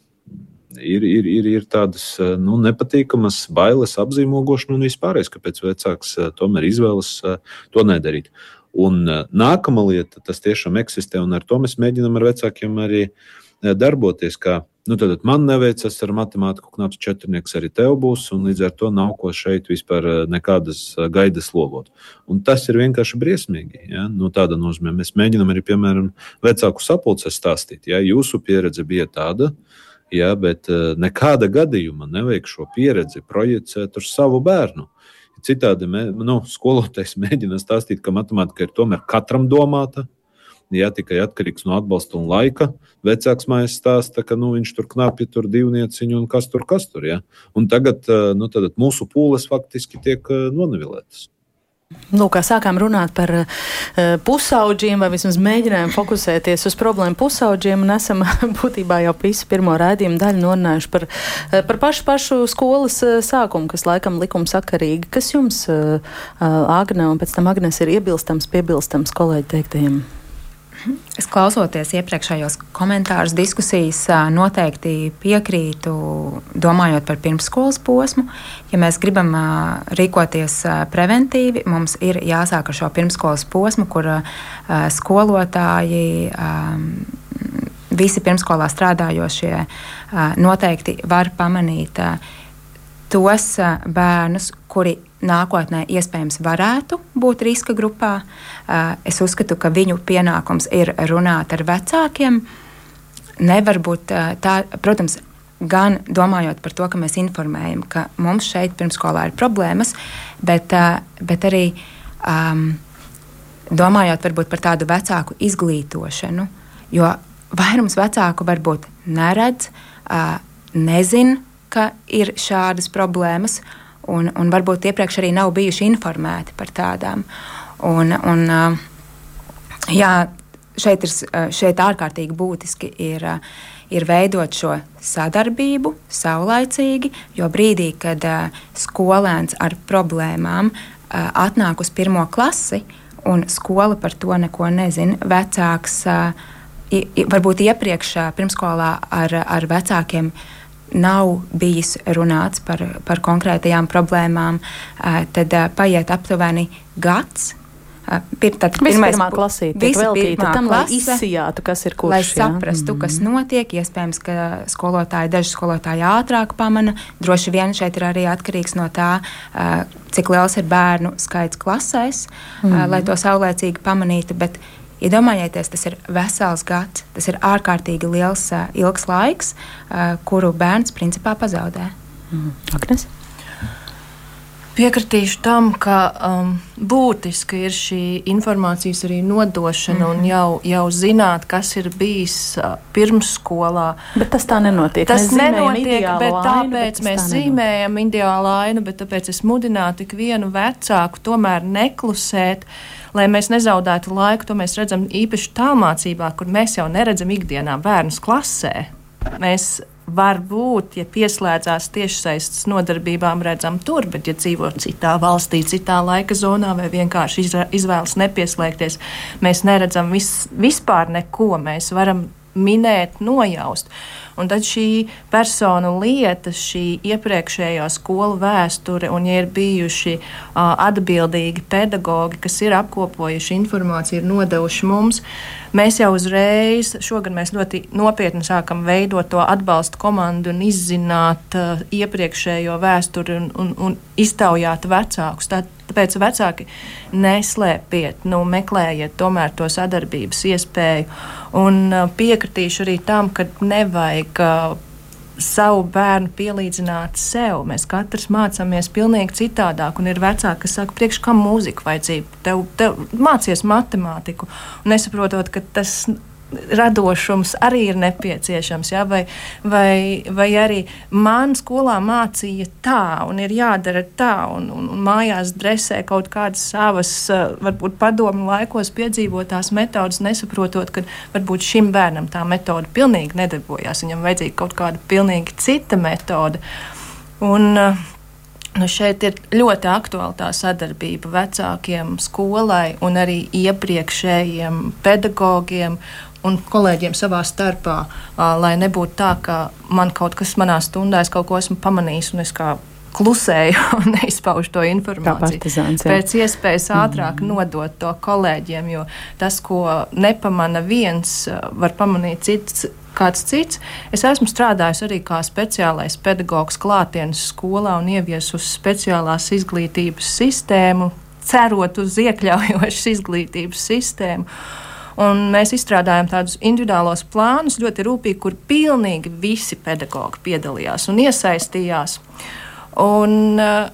Speaker 5: ir, ir, ir, ir tādas nu, nepatīkamas bailes, apzīmogošana un vispārējais, kāpēc vecāks tomēr izvēlas to nedarīt. Un nākamā lieta, tas tiešām eksistē, un ar to mēs mēģinām ar vecākiem arī darboties. Kā Nu, tad man neveicas ar matemātiku, knaps četrnieks arī tev būs, un līdz ar to nav ko šeit vispār nekādas gaidas lolot. Un tas ir vienkārši briesmīgi. Ja? No tāda nozīmē mēs mēģinām arī, piemēram, vecāku sapulcē stāstīt. Ja? Jūsu pieredze bija tāda, ja? bet nekāda gadījuma nevajag šo pieredzi projicēt uz savu bērnu. Citādi nu, skolotājs mēģina stāstīt, ka matemātika ir tomēr katram domāta. Ja tikai atkarīgs no atbalsta un laika, vecāks mājas stāsta, ka nu, viņš tur knapi tur divnieciņu un kas tur, kas tur. Ja? Un tagad nu, mūsu pūles faktiski tiek nonevilētas.
Speaker 2: Nu, kā sākām runāt par uh, pusauģiem, vai vismaz mēģinājām fokusēties uz problēmu pusauģiem, un esam būtībā jau visu pirmo rādījumu daļu norunājuši par, uh, par pašu, pašu skolas uh, sākumu, kas laikam likumsakarīgi. Kas jums, uh, Agne, un pēc tam Agnes, ir iebilstams, piebilstams kolēģi teiktajiem?
Speaker 4: Es klausoties iepriekšējos komentārus, diskusijas, noteikti piekrītu, domājot par pirmsskolas posmu. Ja mēs gribam rīkoties preventīvi, mums ir jāsāk ar šo pirmsskolas posmu, kur skolotāji, visi pirmskolā strādājošie noteikti var pamanīt tos bērnus, kuri nākotnē iespējams varētu būt riska grupā. Es uzskatu, ka viņu pienākums ir runāt ar vecākiem. Nevar būt tā, protams, gan domājot par to, ka mēs informējam, ka mums šeit pirmskolā ir problēmas, bet, bet arī um, domājot par tādu vecāku izglītošanu. Jo vairums vecāku varbūt neredz, uh, nezina, ka ir šādas problēmas, un, un varbūt iepriekš arī nav bijuši informēti par tādām. Un, un, jā, šeit ir šeit ārkārtīgi būtiski ir, ir veidot šo sadarbību saulaicīgi, jo brīdī, kad skolēns ar problēmām atnāk uz pirmo klasi un skola par to neko nezina, vecāks varbūt iepriekš pirmskolā ar, ar vecākiem nav bijis runāts par, par konkrētajām problēmām, tad paiet aptuveni gads.
Speaker 2: Pir, tad pirmais, pirmā veltīta tam, klase, lai izsijātu, kas ir kurš.
Speaker 4: Lai saprastu, jā. kas mm. notiek. Iespējams, ka skolotāji, daži skolotāji ātrāk pamana. Droši vien šeit ir arī atkarīgs no tā, cik liels ir bērnu skaits klasēs, mm. lai to saulēcīgi pamanītu. Bet Iedomājieties, tas ir vesels gads, tas ir ārkārtīgi liels, ilgs laiks, kuru bērns principā pazaudē.
Speaker 2: Mm. Agnes?
Speaker 6: Piekritīšu tam, ka um, būtiski ir šī informācijas arī nodošana mm -hmm. un mhm. jau, jau zināt, kas ir bijis uh, pirmsskolā.
Speaker 2: Bet tas tā nenotiek.
Speaker 6: Tas nenotiek, bet ainu, tāpēc bet mēs zīmējam ideālu ainu, bet tāpēc es mudinātu ikvienu vecāku tomēr neklusēt. Uh, lai mēs nezaudētu laiku. To mēs redzam īpaši tālmācībā, kur mēs jau neredzam ikdienā bērnus klasē. Mēs varbūt, ja pieslēdzās tiešsaistes nodarbībām, redzam tur, bet, ja dzīvo citā valstī, citā laika zonā, vai vienkārši izvēlas nepieslēgties, mēs neredzam vis, vispār neko. Mēs varam minēt, nojaust. Un tad šī persona lieta, šī iepriekšējā skolu vēsture, un ja ir bijuši uh, atbildīgi pedagogi, kas ir apkopojuši informāciju, ir nodevuši mums, mēs jau uzreiz, šogad mēs ļoti nopietni sākam veidot to atbalstu komandu un izzināt uh, iepriekšējo vēsturi un, un, un iztaujāt vecākus. Tā, tāpēc vecāki neslēpiet, nu, meklējiet tomēr to sadarbības iespēju. Un uh, piekritīšu arī tam, ka nevajag vajag savu bērnu pielīdzināt sev. Mēs katrs mācāmies pavisam citādāk, un ir vecāki, kas saka, priekš kam mūzika vajadzīga. Tev, tev mācies matemātiku, un nesaprotot, ka tas radošums arī ir nepieciešams. Ja? Vai, vai, vai arī man skolā mācīja tā, un ir jādara tā, un, un, un mājās dresē kaut kādas savas, eh, varbūt padomu laikos piedzīvotās metodas, nesaprotot, ka varbūt šim bērnam tā metode pilnīgi nedarbojās. Viņam vajadzīga kaut kāda pilnīgi cita metode. Un, uh, Nu šeit ir ļoti aktuāla tā sadarbība vecākiem, skolai un arī iepriekšējiem pedagogiem un kolēģiem savā starpā, lai nebūtu tā, ka man kaut kas manā stundā, es kaut ko esmu pamanījis un es kā klusēju un neizpaužu to informāciju.
Speaker 2: Partizāns,
Speaker 6: Pēc iespējas ātrāk mm. nodot to kolēģiem, jo tas, ko nepamana viens, var pamanīt cits kāds cits. Es esmu strādājis arī kā speciālais pedagogs klātienes skolā un ieviesusi speciālās izglītības sistēmu, cerot uz iekļaujošu izglītības sistēmu. Mēs izstrādājām tādus individuālos plānus ļoti rūpīgi, kur pilnīgi visi pedagogi piedalījās un iesaistījās. Un, uh,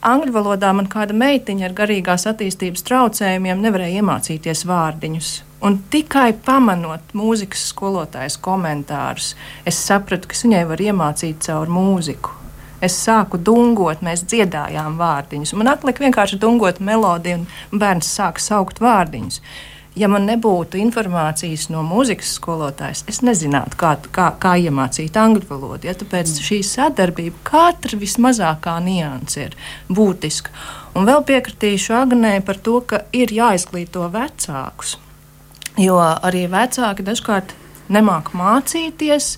Speaker 6: Angļu valodā man kāda meitiņa ar garīgās attīstības traucējumiem nevarēja iemācīties vārdiņus. Un tikai pamanot mūzikas skolotājas komentārus, es sapratu, ka viņai var iemācīt caur mūziku. Es sāku dungot, mēs dziedājām vārdiņus. Man atlika vienkārši dungot melodiju, un bērns sāka saukt vārdiņus ja man nebūtu informācijas no mūzikas skolotājas, es nezinātu, kā, kā, kā iemācīt angļu valodu. Ja? Tāpēc mm. šī sadarbība, katra vismazākā nianse ir būtiska. Un vēl piekritīšu Agnē par to, ka ir jāizglīto vecākus. Jo arī vecāki dažkārt nemāk mācīties.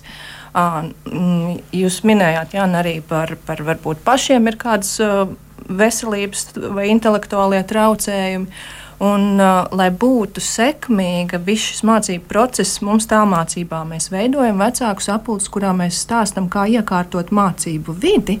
Speaker 6: Jūs minējāt, Jā, arī par, par varbūt pašiem ir kādas veselības vai intelektuālie traucējumi. Un, uh, lai būtu sekmīga viss šis mācību process, mums tālmācībā mēs veidojam vecāku sapulci, kurā mēs stāstām, kā iekārtot mācību vidi,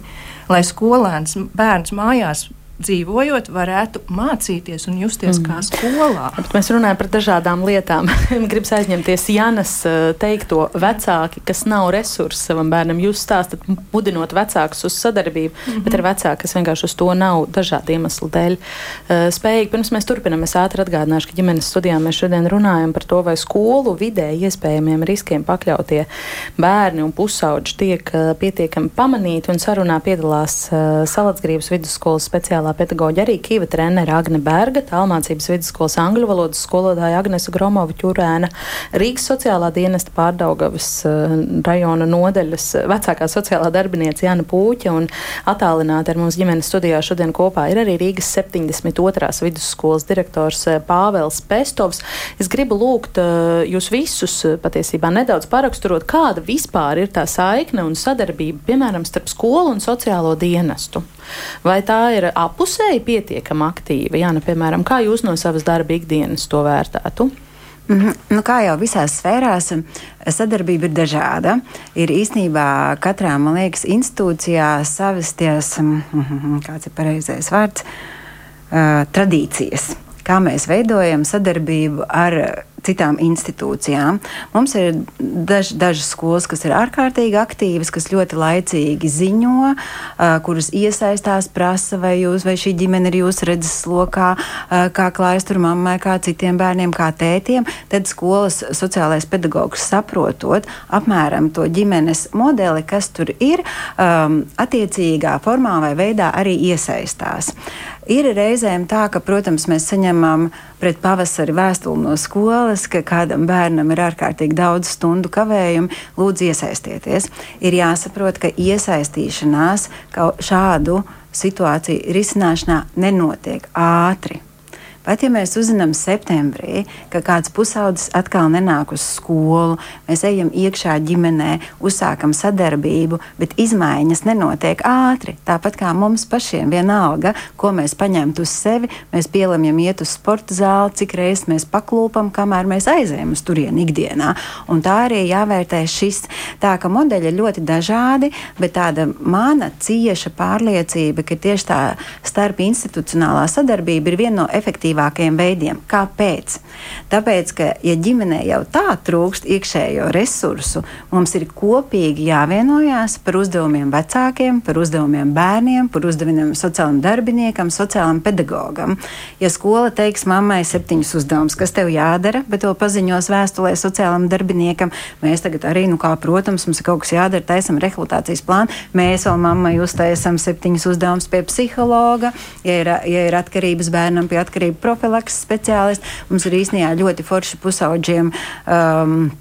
Speaker 6: lai skolēns bērns mājās dzīvojot, varētu mācīties un justies mm. kā skolā.
Speaker 2: Bet mēs runājam par dažādām lietām. Gribas aizņemties Janas eh, teikto vecāki, kas nav resursi savam bērnam. Jūs stāstat, mudinot vecākus uz sadarbību, mm -hmm. bet ir vecāki, kas vienkārši uz to nav dažādu iemeslu dēļ uh, spējīgi. Pirms mēs turpinām, es ātri atgādināšu, ka ģimenes studijā mēs šodien runājam par to, vai skolu vidē iespējamiem riskiem pakļautie bērni un pusauģi tiek uh, pietiekami pamanīti un sarunā piedalās Salatsgrības vidusskolas speciālā speciālā pedagoģa arī Kīva trenere Agne Berga, tālmācības vidusskolas angļu valodas skolotāja Agnesa Gromova Čurēna, Rīgas sociālā dienesta pārdaugavas uh, rajona nodeļas vecākā sociālā darbinieca Jana Pūķa un attālināti ar mums ģimenes studijā šodien kopā ir arī Rīgas 72. vidusskolas direktors uh, Pāvels Pestovs. Es gribu lūgt uh, jūs visus patiesībā nedaudz paraksturot, kāda vispār ir tā saikne un sadarbība, piemēram, starp skolu un sociālo dienestu. Vai tā ir apusēji pietiekami aktīva? Jā, nu, piemēram, kā jūs no savas darba ikdienas to vērtētu?
Speaker 7: Mm -hmm. nu, kā jau visās sfērās, sadarbība ir dažāda. Ir īstenībā katrā, man liekas, institūcijā savas ties, mm -hmm, kāds ir pareizais vārds, uh, tradīcijas. Kā mēs veidojam sadarbību ar citām institūcijām. Mums ir daž, dažas skolas, kas ir ārkārtīgi aktīvas, kas ļoti laicīgi ziņo, uh, kuras iesaistās, prasa, vai, jūs, vai šī ģimene ir jūsu redzes lokā, uh, kā klājas tur mammai, kā citiem bērniem, kā tētiem. Tad skolas sociālais pedagogs saprotot apmēram to ģimenes modeli, kas tur ir, um, attiecīgā formā vai veidā arī iesaistās. Ir reizēm tā, ka, protams, mēs saņemam pret pavasari vēstuli no skolas, ka kādam bērnam ir ārkārtīgi daudz stundu kavējumu, lūdzu iesaistieties. Ir jāsaprot, ka iesaistīšanās šādu situāciju risināšanā nenotiek ātri. Pat ja mēs uzzinām septembrī, ka kāds pusaudzis atkal nenāk uz skolu, mēs ejam iekšā ģimenē, uzsākam sadarbību, bet izmaiņas nenotiek ātri. Tāpat kā mums pašiem vienalga, ko mēs paņemtu uz sevi, mēs pielemjam iet uz sporta zāli, cik reizes mēs paklūpam, kamēr mēs aizējam uz turieni ikdienā. Un tā arī jāvērtē šis. Tā ka modeļi ir ļoti dažādi, bet tāda mana cieša pārliecība, ka tieši tā starp institucionālā sadarbība ir viena no efektīvākajām efektīvākajiem veidiem. Kāpēc? Tāpēc, ka, ja ģimenē jau tā trūkst iekšējo resursu, mums ir kopīgi jāvienojās par uzdevumiem vecākiem, par uzdevumiem bērniem, par uzdevumiem sociālam darbiniekam, sociālam pedagogam. Ja skola teiks mammai septiņus uzdevumus, kas tev jādara, bet to paziņos vēstulē sociālam darbiniekam, mēs tagad arī, nu kā, protams, mums ir kaut kas jādara, taisam rehabilitācijas plānu, mēs vēl mammai uztaisam septiņus uzdevumus pie psihologa, ja ir, ja ir atkarības bērnam pie atkarību profilakses speciālists. Mums ir īstenībā ļoti forši pusauģiem. Um,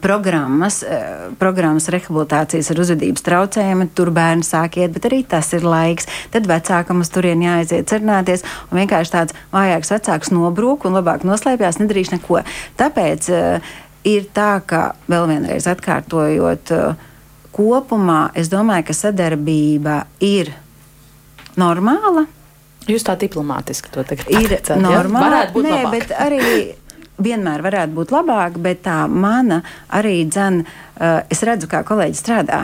Speaker 7: programmas, eh, programmas rehabilitācijas ar uzvedības traucējumiem. Tur bērni sāk iet, bet arī tas ir laiks. Tad vecākam uz turieni jāaiziet sarunāties, un vienkārši tāds vājāks vecāks nobrūk un labāk noslēpjas, nedarīs neko. Tāpēc uh, ir tā, ka vēl vienreiz atkārtojot, uh, kopumā es domāju, ka sadarbība ir normāla.
Speaker 2: Jūs tā diplomātiski to tagad
Speaker 7: ir normāli. Nē, būt labāk. bet arī vienmēr varētu būt labāk, bet tā mana arī dzene, uh, es redzu, kā kolēģi strādā.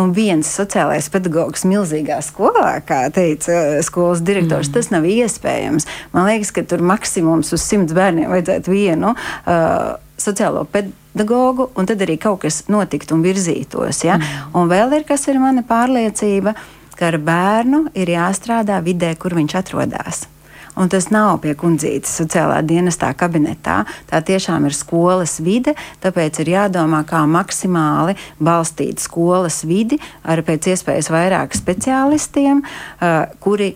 Speaker 7: Un viens sociālais pedagogs milzīgā skolā, kā teica uh, skolas direktors, mm. tas nav iespējams. Man liekas, ka tur maksimums uz simts bērniem vajadzētu vienu uh, sociālo pedagogu, un tad arī kaut kas notiktu un virzītos. Ja? Mm. Un vēl ir kas ir mana pārliecība, ka ar bērnu ir jāstrādā vidē, kur viņš atrodas. Un tas nav pie kundzītes sociālā dienestā kabinetā. Tā tiešām ir skolas vide, tāpēc ir jādomā, kā maksimāli balstīt skolas vidi ar pēc iespējas vairāk speciālistiem, kuri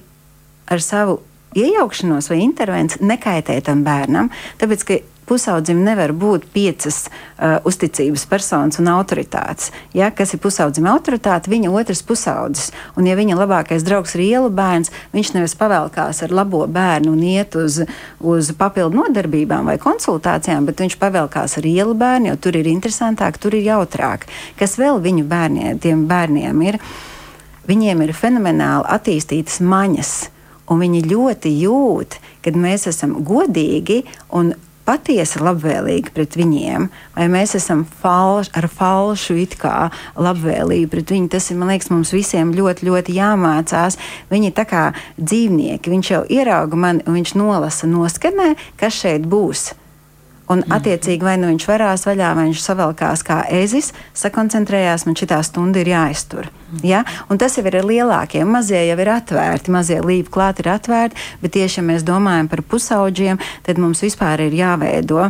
Speaker 7: ar savu iejaukšanos vai intervenciju nekaitē tam bērnam. Tāpēc, pusaudzim nevar būt piecas uh, uzticības personas un autoritātes. Ja, kas ir pusaudzim autoritāte? Viņa otrs pusaudzis. Un, ja viņa labākais draugs ir ielu bērns, viņš nevis pavēlkās ar labo bērnu un iet uz, uz papildu nodarbībām vai konsultācijām, bet viņš pavēlkās ar ielu bērnu, jo tur ir interesantāk, tur ir jautrāk. Kas vēl viņu bērniem, tiem bērniem ir? Viņiem ir fenomenāli attīstītas maņas. Un viņi ļoti jūt, kad mēs esam godīgi un patiesi labvēlīgi pret viņiem, vai mēs esam falš, ar falšu it kā labvēlību pret viņu. Tas ir, man liekas, mums visiem ļoti, ļoti jāmācās. Viņi tā kā dzīvnieki, viņš jau ierauga mani un viņš nolasa noskanē, kas šeit būs. Un, attiecīgi, vai nu viņš varās vaļā, vai viņš savelkās kā ezis, sakoncentrējās, man šī stunda ir jāiztur. Ja? Un tas jau ir ar lielākiem. Mazie jau ir atvērti, mazie līpi klāti ir atvērti, bet tieši, ja mēs domājam par pusauģiem, tad mums vispār ir jāveido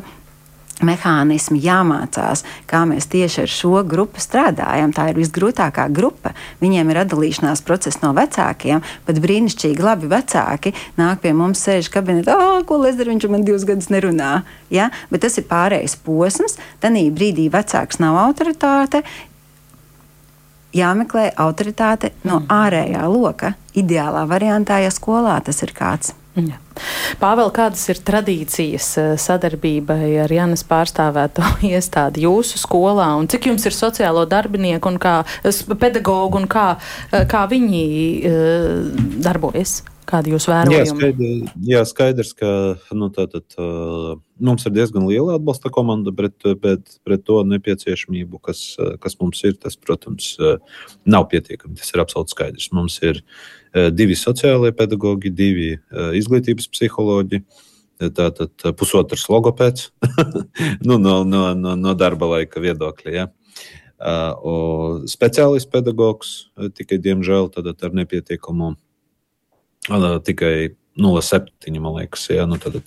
Speaker 7: mehānismi jāmācās, kā mēs tieši ar šo grupu strādājam. Tā ir visgrūtākā grupa. Viņiem ir atdalīšanās process no vecākiem, pat brīnišķīgi labi vecāki nāk pie mums, sēž kabinetā, oh, ko es daru, viņš man divus gadus nerunā. Ja? Bet tas ir pārējais posms. Tanī brīdī vecāks nav autoritāte. Jāmeklē autoritāte no mm. ārējā loka. Ideālā variantā, ja skolā tas ir kāds.
Speaker 2: Ja. Pāvēl, kādas ir tradīcijas eh, sadarbībai ar Janas pārstāvēto iestādi jūsu skolā, un cik jums ir sociālo darbinieku un kā pedagogu, un kā, eh, kā viņi uh, darbojas? Kādi jūs vērojumi?
Speaker 5: Jā, skaidrs, jā, skaidrs ka nu, tā, tā, tā, mums ir diezgan liela atbalsta komanda, bet, bet pret to nepieciešamību, kas, kas mums ir, tas, protams, nav pietiekami. Tas ir absolūti skaidrs. Mums ir divi sociālie pedagoģi, divi izglītības psiholoģi. Tātad pusotrs logopēds nu, no, no, no, no darba laika viedokļa. Ja. Uh, speciālists pedagogs tikai, diemžēl, ar nepietiekamu tikai 0,7, man liekas, jā, nu, tad,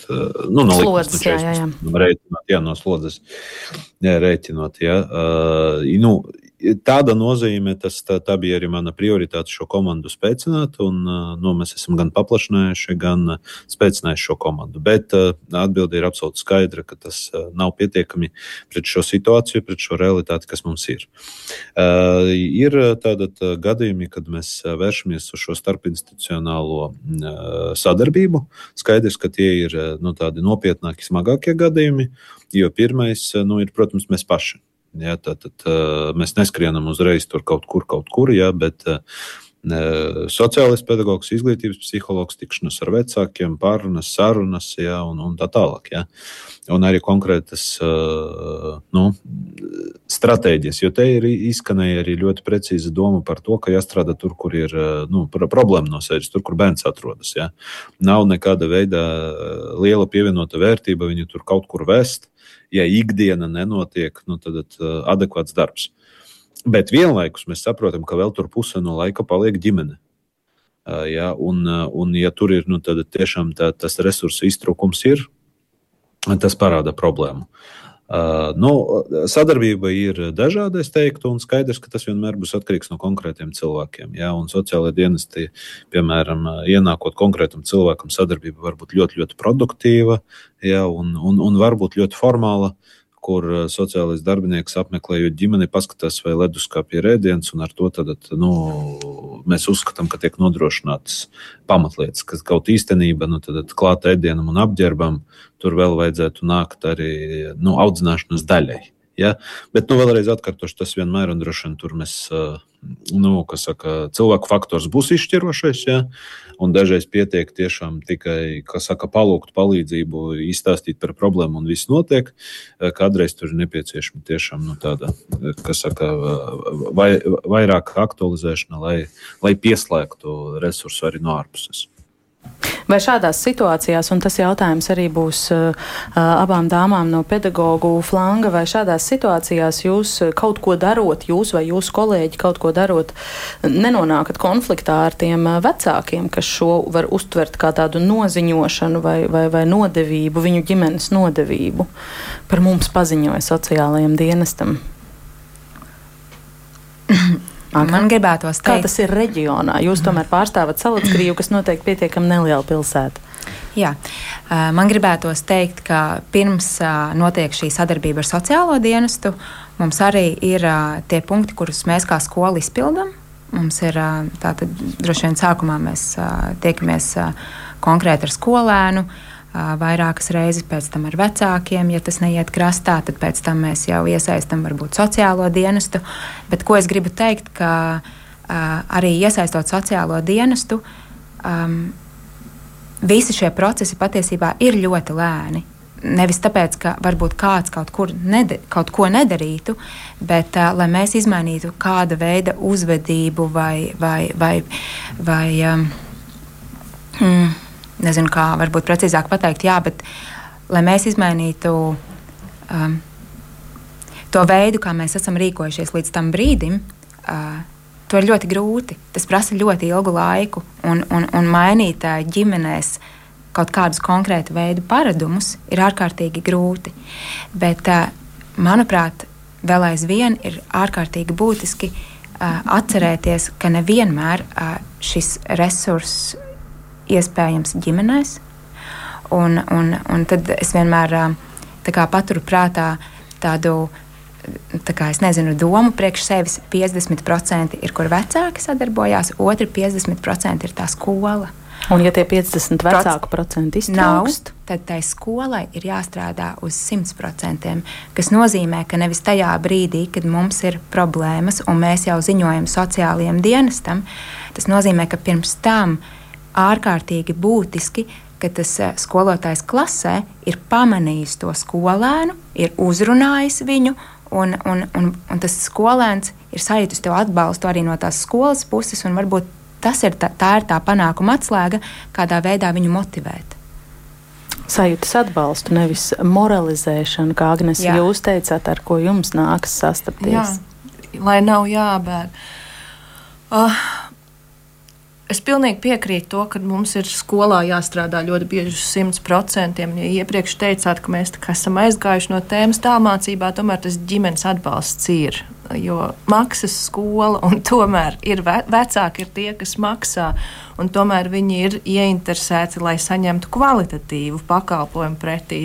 Speaker 5: nu, no
Speaker 2: slodzes, nu, 40, jā, jā, jā.
Speaker 5: Rēķinot, jā, no slodzes, jā, rēķinot, jā. Uh, nu, Tāda nozīme, tas, tā, tā bija arī mana prioritāte šo komandu spēcināt. Un, nu, mēs esam gan paplašinājuši, gan spēcinājuši šo komandu. Bet atbilde ir absolūti skaidra, ka tas nav pietiekami pret šo situāciju, pret šo realitāti, kas mums ir. Ir tādi gadījumi, kad mēs vēršamies uz šo starpinstitucionālo sadarbību. Skaidrs, ka tie ir nu, tādi nopietnāki, smagākie gadījumi. Jo pirmais, nu, ir, protams, mēs paši. Ja, tad, tad mēs neskrienam uzreiz tur kaut kur, kaut kur, ja, bet sociālais pedagogs, izglītības psihologs, tikšanās ar vecākiem, pārunas, sarunas ja, un, un tā tālāk. Ja. Un arī konkrētas nu, stratēģijas, jo te ir izskanēja arī ļoti precīza doma par to, ka jāstrādā tur, kur ir nu, problēma no sevis, tur, kur bērns atrodas. Ja. Nav nekāda veida liela pievienota vērtība viņu tur kaut kur vest ja ikdiena nenotiek, nu, tad uh, adekvāts darbs. Bet vienlaikus mēs saprotam, ka vēl tur puse no laika paliek ģimene. Uh, ja, un, uh, un, ja tur ir nu, tiešām tā, tas resursu iztrūkums, ir, tas parāda problēmu. Uh, nu, sadarbība ir dažāda, es teiktu, un skaidrs, ka tas vienmēr būs atkarīgs no konkrētiem cilvēkiem. Ja? Un sociālai dienesti, piemēram, ienākot konkrētam cilvēkam, sadarbība var būt ļoti, ļoti produktīva ja? un, un, un varbūt ļoti formāla. Kur sociālais darbinieks apmeklējot ģimeni, paskatās, vai leduskapī ir ēdiens, un ar to tad, nu, mēs uzskatām, ka tiek nodrošinātas pamatlietas, kas kaut īstenībā nu, klāta ēdienam un apģērbam, tur vēl vajadzētu nākt arī nu, audzināšanas daļai. Ja? Bet nu, vēlreiz atkārtošu, tas vienmēr un droši vien tur mēs. Nu, saka, cilvēku faktors būs izšķirošais, ja? un dažreiz pietiek tiešām tikai saka, palūgt palīdzību, izstāstīt par problēmu, un viss notiek. Kādreiz tur ir nepieciešama tiešām nu, tāda, saka, vai, vairāk aktualizēšana, lai, lai pieslēgtu resursu arī no ārpuses.
Speaker 2: Vai šādās situācijās, un tas jautājums arī būs uh, abām dāmām no pedagoģu flanga, vai šādās situācijās jūs kaut ko darot, jūs vai jūsu kolēģi kaut ko darot, nenonākat konfliktā ar tiem vecākiem, kas šo var uztvert kā tādu noziņošanu vai, vai, vai nodevību, viņu ģimenes nodevību par mums paziņoja sociālajiem dienestam?
Speaker 4: Agne? Man gribētos teikt,
Speaker 2: kā tas ir reģionā. Jūs tomēr pārstāvat Salacgrīvu, kas noteikti pietiekami neliela pilsēta.
Speaker 4: Jā, man gribētos teikt, ka pirms notiek šī sadarbība ar sociālo dienestu, mums arī ir tie punkti, kurus mēs kā skola izpildām. Mums ir tātad droši vien sākumā mēs tiekamies konkrēti ar skolēnu, vairākas reizes, pēc tam ar vecākiem. Ja tas neiet krastā, tad pēc tam mēs jau iesaistām varbūt sociālo dienestu. Bet ko es gribu teikt, ka arī iesaistot sociālo dienestu, um, visi šie procesi patiesībā ir ļoti lēni. Nevis tāpēc, ka varbūt kāds kaut, nede, kaut ko nedarītu, bet uh, lai mēs izmainītu kāda veida uzvedību vai, vai, vai, vai um, mm, nezinu, kā varbūt precīzāk pateikt, jā, bet lai mēs izmainītu um, to veidu, kā mēs esam rīkojušies līdz tam brīdim, uh, to ir ļoti grūti. Tas prasa ļoti ilgu laiku, un, un, un mainīt uh, ģimenēs kaut kādus konkrētu veidu paradumus ir ārkārtīgi grūti. Bet, uh, manuprāt, vēl aizvien ir ārkārtīgi būtiski uh, atcerēties, ka nevienmēr uh, šis resurss iespējams ģimenēs. Un, un, un tad es vienmēr kā, paturu prātā tādu tā kā, nezinu, domu priekš sevis. 50% ir, kur vecāki sadarbojās, otri 50% ir tā skola.
Speaker 2: Un, ja tie 50 vecāku procenti iztrūkst,
Speaker 4: tad tai skolai ir jāstrādā uz 100%, kas nozīmē, ka nevis tajā brīdī, kad mums ir problēmas un mēs jau ziņojam sociālajiem dienestam, tas nozīmē, ka pirms tam ārkārtīgi būtiski, ka tas eh, skolotājs klasē ir pamanījis to skolēnu, ir uzrunājis viņu, un, un, un, un tas skolēns ir sajūtis to atbalstu arī no tās skolas puses, un varbūt tas ir tā, tā ir tā panākuma atslēga, kādā veidā viņu motivēt.
Speaker 2: Sajūtas atbalstu, nevis moralizēšanu, kā Agnēs jūs teicāt, ar ko jums nākas sastapties.
Speaker 6: Jā, lai nav jābēg. Uh, Es pilnīgi piekrītu to, ka mums ir skolā jāstrādā ļoti bieži uz 100%. Ja iepriekš teicāt, ka mēs esam aizgājuši no tēmas tālmācībā, tomēr tas ģimenes atbalsts ir. Jo maksas skola, un tomēr ir ve vecāki ir tie, kas maksā, un tomēr viņi ir ieinteresēti, lai saņemtu kvalitatīvu pakalpojumu pretī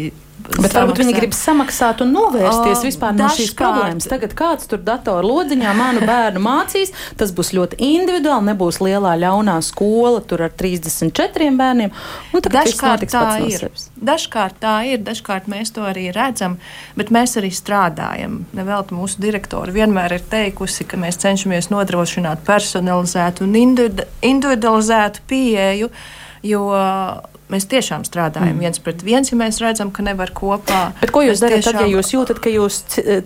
Speaker 2: Bet samaksāt. varbūt viņi grib samaksāt un novērsties o, vispār no šīs problēmas. Tagad kāds tur datoru lodziņā manu bērnu mācīs, tas būs ļoti individuāli, nebūs lielā ļaunā skola tur ar 34 bērniem.
Speaker 6: Dažkārt tā ir. Dažkārt tā ir, dažkārt mēs to arī redzam, bet mēs arī strādājam. Nevelti mūsu direktori vienmēr ir teikusi, ka mēs cenšamies nodrošināt personalizētu un individualizētu pieeju, jo Mēs tiešām strādājam mm. viens pret viens, ja mēs redzam, ka nevar kopā.
Speaker 2: Bet ko jūs darat tiešām... tad, ja jūs jūtat, ka jūs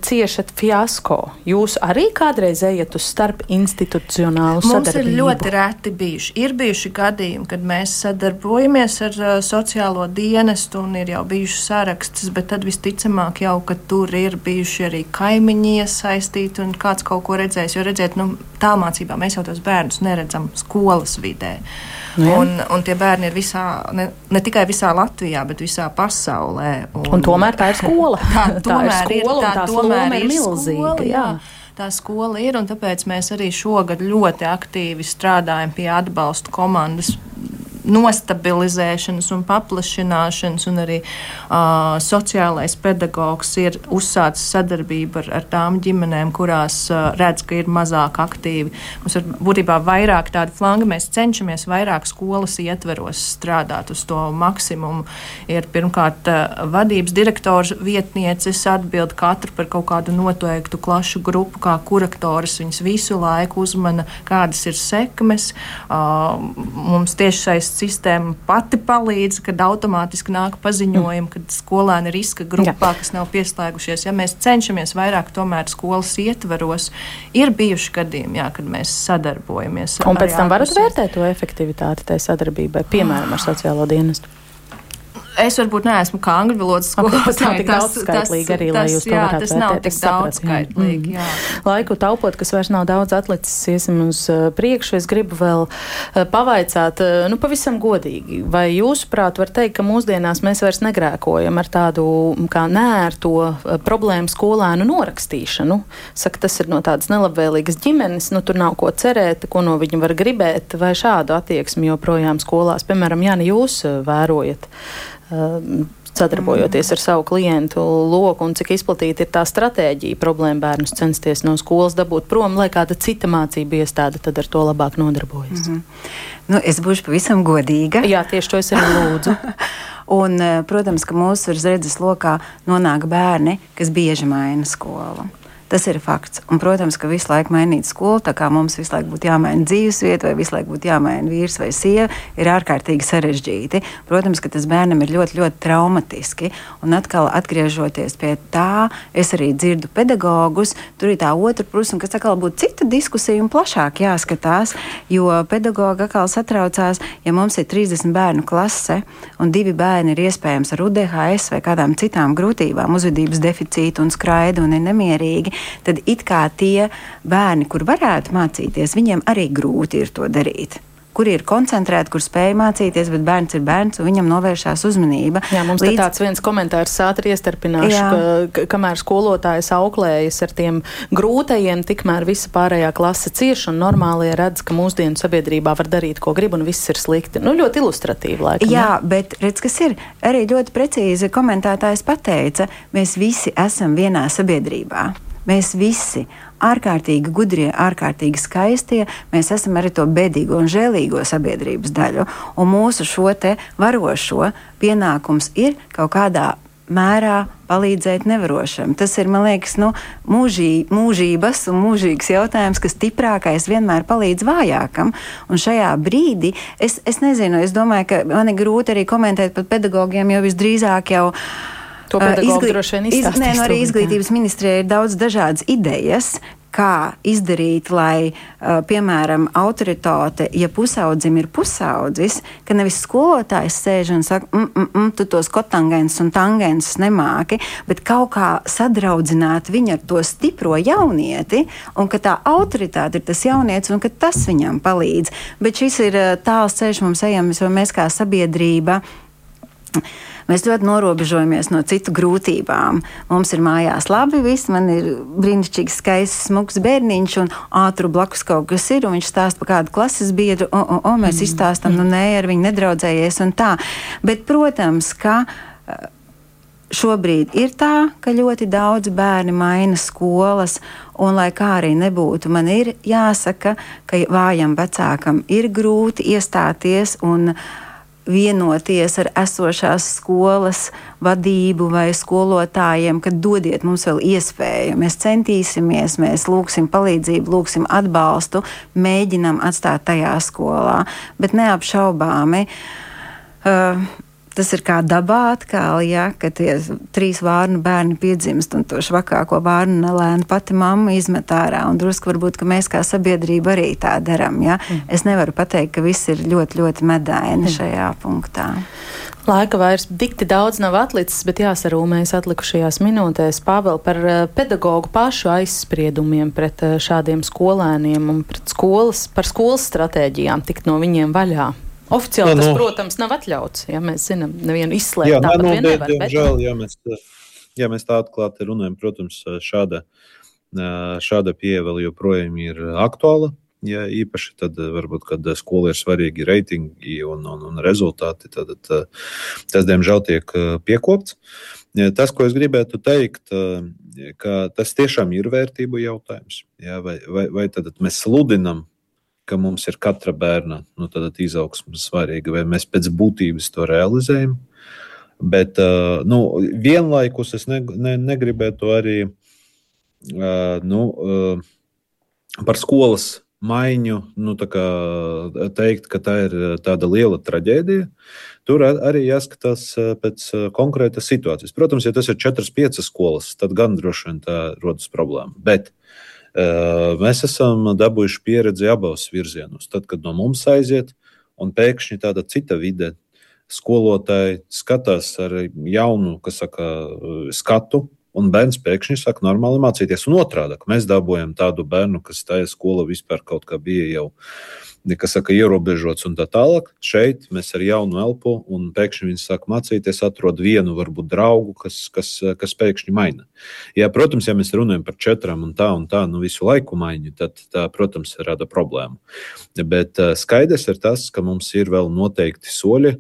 Speaker 2: ciešat fiasko? Jūs arī kādreiz ejat uz starp institucionālu
Speaker 6: Mums
Speaker 2: sadarbību?
Speaker 6: Mums ir ļoti reti bijuši. Ir bijuši gadījumi, kad mēs sadarbojamies ar uh, sociālo dienestu un ir jau bijuši sarakstas, bet tad visticamāk jau, ka tur ir bijuši arī kaimiņi iesaistīti un kāds kaut ko redzējis. Jo redziet, nu, tālmācībā mēs jau tos bērnus neredzam skolas vidē. Nu, ja. un, un tie bērni ir visā, ne, ne tikai visā Latvijā, bet visā pasaulē.
Speaker 2: Un, un tomēr tā ir skola.
Speaker 6: Tā, tā ir skola, ir, tā, tā tomēr ir milzīga. Skola, jā. Jā tā skola ir, un tāpēc mēs arī šogad ļoti aktīvi strādājam pie atbalsta komandas nostabilizēšanas un paplašināšanas, un arī uh, sociālais pedagogs ir uzsācis sadarbību ar, ar tām ģimenēm, kurās uh, redz, ka ir mazāk aktīvi. Mums ir būtībā vairāk tādu flangu, mēs cenšamies vairāk skolas ietveros strādāt uz to maksimumu. Ir pirmkārt uh, vadības direktors vietnieces atbild katru par kaut kādu noteiktu klašu grupu, kā kuraktoris viņas visu laiku uzmana, kādas ir sekmes. Uh, mums tiešais sistēma pati palīdz, kad automātiski nāk paziņojumi, kad skolēni ir riska grupā, kas nav pieslēgušies. Ja mēs cenšamies vairāk tomēr skolas ietvaros, ir bijuši gadījumi, jā, kad mēs sadarbojamies.
Speaker 2: Un pēc tam varat vērtēt to efektivitāti tai sadarbībai, piemēram, ar sociālo dienestu.
Speaker 6: Es varbūt neesmu kā angļu valodas
Speaker 2: skolotāja. Tas nav tik daudzskaitlīgi arī, lai jūs to
Speaker 6: jā,
Speaker 2: varētu
Speaker 6: tas vērtēt. nav tik daudzskaitlīgi, jā.
Speaker 2: Mm. Laiku taupot, kas vairs nav daudz atlicis, iesim uz uh, priekšu. Es gribu vēl uh, pavaicāt, uh, nu, pavisam godīgi, vai jūsuprāt var teikt, ka mūsdienās mēs vairs negrēkojam ar tādu kā nērto problēmu skolēnu norakstīšanu? Saka, tas ir no tādas nelabvēlīgas ģimenes, nu, tur nav ko cerēt, ko no viņa var gribēt, vai šādu attieksmi joprojām skolās, piemēram, Jāni, jūs vērojat? Um, sadarbojoties ar savu klientu loku, un cik izplatīta ir tā stratēģija problēmu bērnus censties no skolas dabūt prom, lai kāda cita mācība iestāde tad ar to labāk nodarbojas. Mm -hmm.
Speaker 7: nu, es būšu pavisam godīga.
Speaker 2: Jā, tieši to es arī lūdzu.
Speaker 7: un, eh, protams, ka mūsu redzes lokā nonāk bērni, kas bieži maina skolu. Tas ir fakts. Un, protams, ka visu laiku mainīt skolu, tā kā mums visu laiku būtu jāmaina dzīvesvieta vai visu laiku būtu jāmaina vīrs vai sieva, ir ārkārtīgi sarežģīti. Protams, ka tas bērnam ir ļoti, ļoti traumatiski. Un atkal atgriežoties pie tā, es arī dzirdu pedagogus, tur ir tā otra puse, kas atkal būtu cita diskusija un plašāk jāskatās, jo pedagogi atkal satraucās, ja mums ir 30 bērnu klase un divi bērni ir iespējams ar UDHS vai kādām citām grūtībām, uzvedības deficītu un skraidu un ir nemierīgi tad it kā tie bērni, kur varētu mācīties, viņiem arī grūti ir to darīt kur ir koncentrēti, kur spēj mācīties, bet bērns ir bērns un viņam novēršās uzmanība.
Speaker 2: Jā, mums Līdz... tāds viens komentārs ātri iestarpināšu, Jā. ka kamēr skolotājs auklējas ar tiem grūtajiem, tikmēr visa pārējā klase cieš un normālie redz, ka mūsdienu sabiedrībā var darīt, ko grib un viss ir slikti. Nu, ļoti ilustratīvi laikam.
Speaker 7: Jā, ne? bet redz, kas ir arī ļoti precīzi komentētājs pateica, mēs visi esam vienā sabiedrībā. Mēs visi ārkārtīgi gudrie, ārkārtīgi skaistie, mēs esam arī to bedīgo un žēlīgo sabiedrības daļu. Un mūsu šo te varošo pienākums ir kaut kādā mērā palīdzēt nevarošam. Tas ir, man liekas, nu, mūžī, mūžības un mūžīgs jautājums, ka stiprākais vienmēr palīdz vājākam. Un šajā brīdī es, es nezinu, es domāju, ka man ir grūti arī komentēt par pedagogiem, jo visdrīzāk jau.
Speaker 2: To pedagoģi droši vien izstāstīs.
Speaker 7: Iz, nē, no arī izglītības ministrijai ir daudz dažādas idejas, kā izdarīt, lai, uh, piemēram, autoritāte, ja pusaudzim ir pusaudzis, ka nevis skolotājs sēž un saka, mm, mm, mm, tu tos kotangens un tangens nemāki, bet kaut kā sadraudzināt viņu ar to stipro jaunieti, un ka tā autoritāte ir tas jaunietis un ka tas viņam palīdz. Bet šis ir uh, tāls ceļš mums ejams, jo mēs kā sabiedrība. Mēs ļoti norobežojamies no citu grūtībām. Mums ir mājās labi, viss, man ir brīnišķīgs, skaists, smuks bērniņš, un ātru blakus kaut kas ir, un viņš stāsta par kādu klases biedru, o, o, o mēs mm. izstāstam, nu nē, ar viņu nedraudzējies un tā. Bet, protams, ka šobrīd ir tā, ka ļoti daudz bērni maina skolas, un lai kā arī nebūtu, man ir jāsaka, ka vājam vecākam ir grūti iestāties un vienoties ar esošās skolas vadību vai skolotājiem, ka dodiet mums vēl iespēju. Mēs centīsimies, mēs lūgsim palīdzību, lūgsim atbalstu, mēģinam atstāt tajā skolā, bet neapšaubāmi. Uh, tas ir kā dabā atkal, ja, ka tie trīs vārnu bērni piedzimst un to švakāko vārnu nelēnu pati mamma izmet ārā. Un drusku varbūt, ka mēs kā sabiedrība arī tā darām. Ja. Mm. Es nevaru pateikt, ka viss ir ļoti, ļoti medaini mm. šajā punktā.
Speaker 2: Laika vairs dikti daudz nav atlicis, bet jāsarūmējas atlikušajās minūtēs Pāvēl par eh, pedagoģu pašu aizspriedumiem pret eh, šādiem skolēniem un pret skolas, par skolas stratēģijām tikt no viņiem vaļā. Oficiāli no, tas, no. protams, nav atļauts. Ja mēs zinām, nevienu izslēgt. Jā, tāpat no, vien nevar.
Speaker 5: Diemžēl, bet... ja, mēs, ja mēs tā atklāti runājam, protams, šāda, šāda pieeja vēl joprojām ir aktuāla. Ja, īpaši tad, varbūt, kad skolai ir svarīgi reitingi un, un, un rezultāti, tad, tad tas, diemžēl, tiek piekopts. Tas, ko es gribētu teikt, ka tas tiešām ir vērtību jautājums. Ja, vai, vai, vai tad mēs sludinam ka mums ir katra bērna nu, izaugsme svarīga, vai mēs pēc būtības to realizējam. Bet uh, nu, vienlaikus es ne, ne, negribētu arī uh, nu, uh, par skolas maiņu nu, teikt, ka tā ir tāda liela traģēdija. Tur arī jāskatās pēc konkrētas situācijas. Protams, ja tas ir 4-5 skolas, tad gan droši vien tā rodas problēma. Bet Mēs esam dabūjuši pieredzi abos virzienos. Tad, kad no mums aiziet, un pēkšņi tāda cita vide, skolotāji skatās ar jaunu saka, skatu, un bērns pēkšņi sāk normāli mācīties. Un otrādi, mēs dabūjam tādu bērnu, kas tajā skolā vispār kaut kā bija jau kas saka, ierobežots un tā tālāk. Šeit mēs ar jaunu elpu, un pēkšņi viņi sāk mācīties, atrod vienu, varbūt draugu, kas, kas, kas pēkšņi maina. Jā, protams, ja mēs runājam par četrām un tā un tā, nu visu laiku maiņu, tad tā, protams, rada problēmu. Bet skaidrs ir tas, ka mums ir vēl noteikti soļi,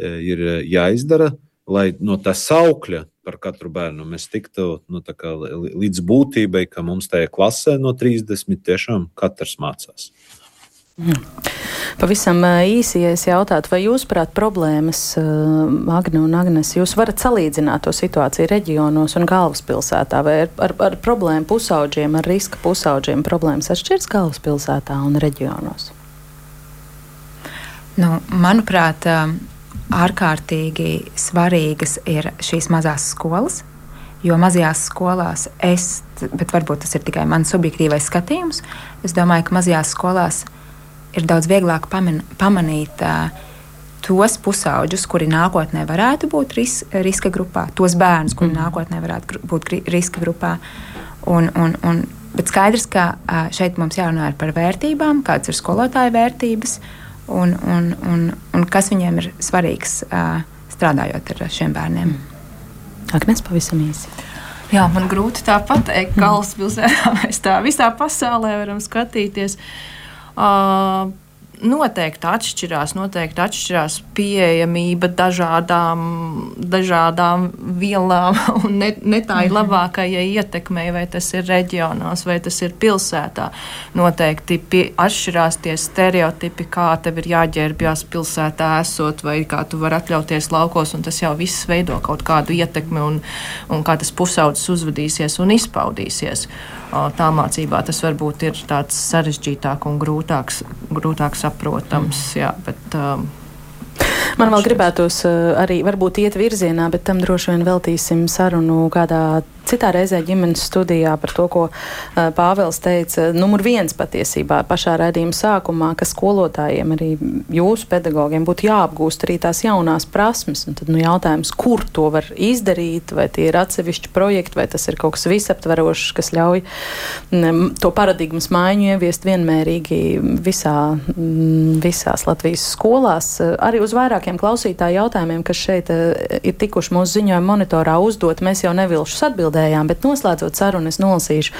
Speaker 5: ir jāizdara, lai no tā saukļa par katru bērnu mēs tiktu nu, līdz būtībai, ka mums tajā klasē no 30 tiešām katrs mācās.
Speaker 2: Pavisam īsi, ja es jautātu, vai jūs, prāt, problēmas, Agne un Agnes, jūs varat salīdzināt to situāciju reģionos un galvaspilsētā, vai ar, ar, ar problēmu pusauģiem, ar riska pusauģiem problēmas atšķiras galvaspilsētā un reģionos?
Speaker 4: Nu, manuprāt, ārkārtīgi svarīgas ir šīs mazās skolas, jo mazajās skolās es, bet varbūt tas ir tikai mans subjektīvais skatījums, es domāju, ka mazajās skolās ir daudz vieglāk paman, pamanīt uh, tos pusauģus, kuri nākotnē varētu būt ris, riska grupā, tos bērnus, kuri mm. nākotnē varētu būt riska grupā. Un, un, un, bet skaidrs, ka uh, šeit mums jārunā par vērtībām, kādas ir skolotāja vērtības un, un, un, un kas viņiem ir svarīgs uh, strādājot ar šiem bērniem.
Speaker 2: Mm. Agnēs pavisam īsi.
Speaker 6: Jā, man grūti tā pateikt, ka galvaspilsētā mēs tā visā pasaulē varam skatīties. Uh, Uh, noteikti atšķirās, noteikti atšķirās pieejamība dažādām, dažādām vielām un ne, ne tā ir mhm. labākajai ietekmei, vai tas ir reģionos, vai tas ir pilsētā. Noteikti pie, atšķirās tie stereotipi, kā tev ir jāģērbjās pilsētā esot, vai kā tu vari atļauties laukos, un tas jau viss veido kaut kādu ietekmi un, un kā tas pusaudzis uzvedīsies un izpaudīsies tā mācībā tas varbūt ir tāds sarežģītāk un grūtāks, grūtāk saprotams. Jā, bet, um,
Speaker 2: Man vēl gribētos arī varbūt iet virzienā, bet tam droši vien veltīsim sarunu kādā citā reizē ģimenes studijā par to, ko uh, Pāvils teica. Numur viens patiesībā pašā raidījuma sākumā, ka skolotājiem, arī jūsu pedagogiem būtu jāapgūst arī tās jaunās prasmes. Un tad nu, jautājums, kur to var izdarīt, vai tie ir atsevišķi projekti, vai tas ir kaut kas visaptverošs, kas ļauj m, to paradigmas maiņu ieviest vienmērīgi visā, m, visās Latvijas skolās. Arī uz vairākiem klausītāju jautājumiem, kas šeit uh, ir tikuši mūsu ziņojuma monitorā uzdot, mēs jau nevilšus atbildēt dzirdējām, bet noslēdzot sarunu, es nolasīšu,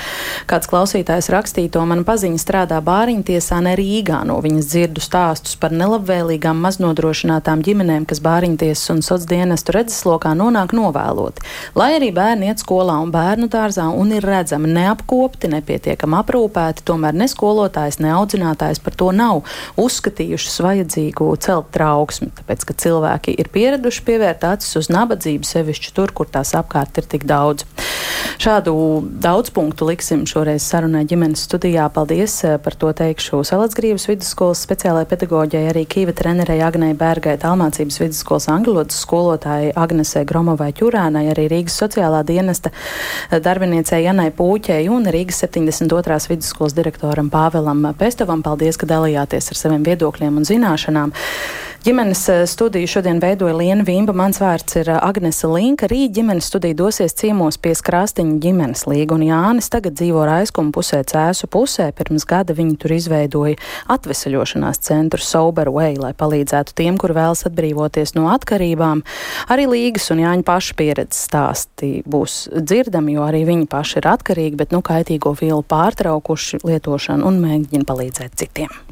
Speaker 2: kāds klausītājs rakstīto mana paziņa strādā bāriņtiesā ne Rīgā. No viņas dzirdu stāstus par nelabvēlīgām maznodrošinātām ģimenēm, kas bāriņtiesas un sociālās dienestu redzeslokā nonāk novēloti. Lai arī bērni iet skolā un bērnu dārzā un ir redzami neapkopti, nepietiekami aprūpēti, tomēr ne skolotājs, ne audzinātājs par to nav uzskatījušas vajadzīgu celt trauksmi, tāpēc, ka cilvēki ir pieraduši pievērt acis uz nabadzību, sevišķi tur, kur tās apkārt ir tik daudz. Šādu daudz punktu liksim šoreiz sarunai ģimenes studijā. Paldies eh, par to teikšu Salacgrības vidusskolas speciālajai pedagoģijai, arī Kīva trenerei Agnei Bērgai, Talmācības vidusskolas angļulotas skolotājai Agnesei Gromovai Ķurānai, arī Rīgas sociālā dienesta darbiniecei Janai Pūķei un Rīgas 72. vidusskolas direktoram Pāvelam Pestovam. Paldies, ka dalījāties ar saviem viedokļiem un zināšanām. Ģimenes eh, studiju šodien veidoja Liena Vimba, mans vārds ir eh, Agnese Linka. Rīt ģimenes studija dosies ciemos pie Krāstiņa ģimenes līga, un Jānis tagad dzīvo Raiskumu pusē Cēsu pusē. Pirms gada viņi tur izveidoja atvesaļošanās centru Sober Way, lai palīdzētu tiem, kur vēlas atbrīvoties no atkarībām. Arī Līgas un Jāņa paša pieredzes stāsti būs dzirdami, jo arī viņi paši ir atkarīgi, bet nu kaitīgo vielu pārtraukuši lietošanu un mēģina palīdzēt citiem.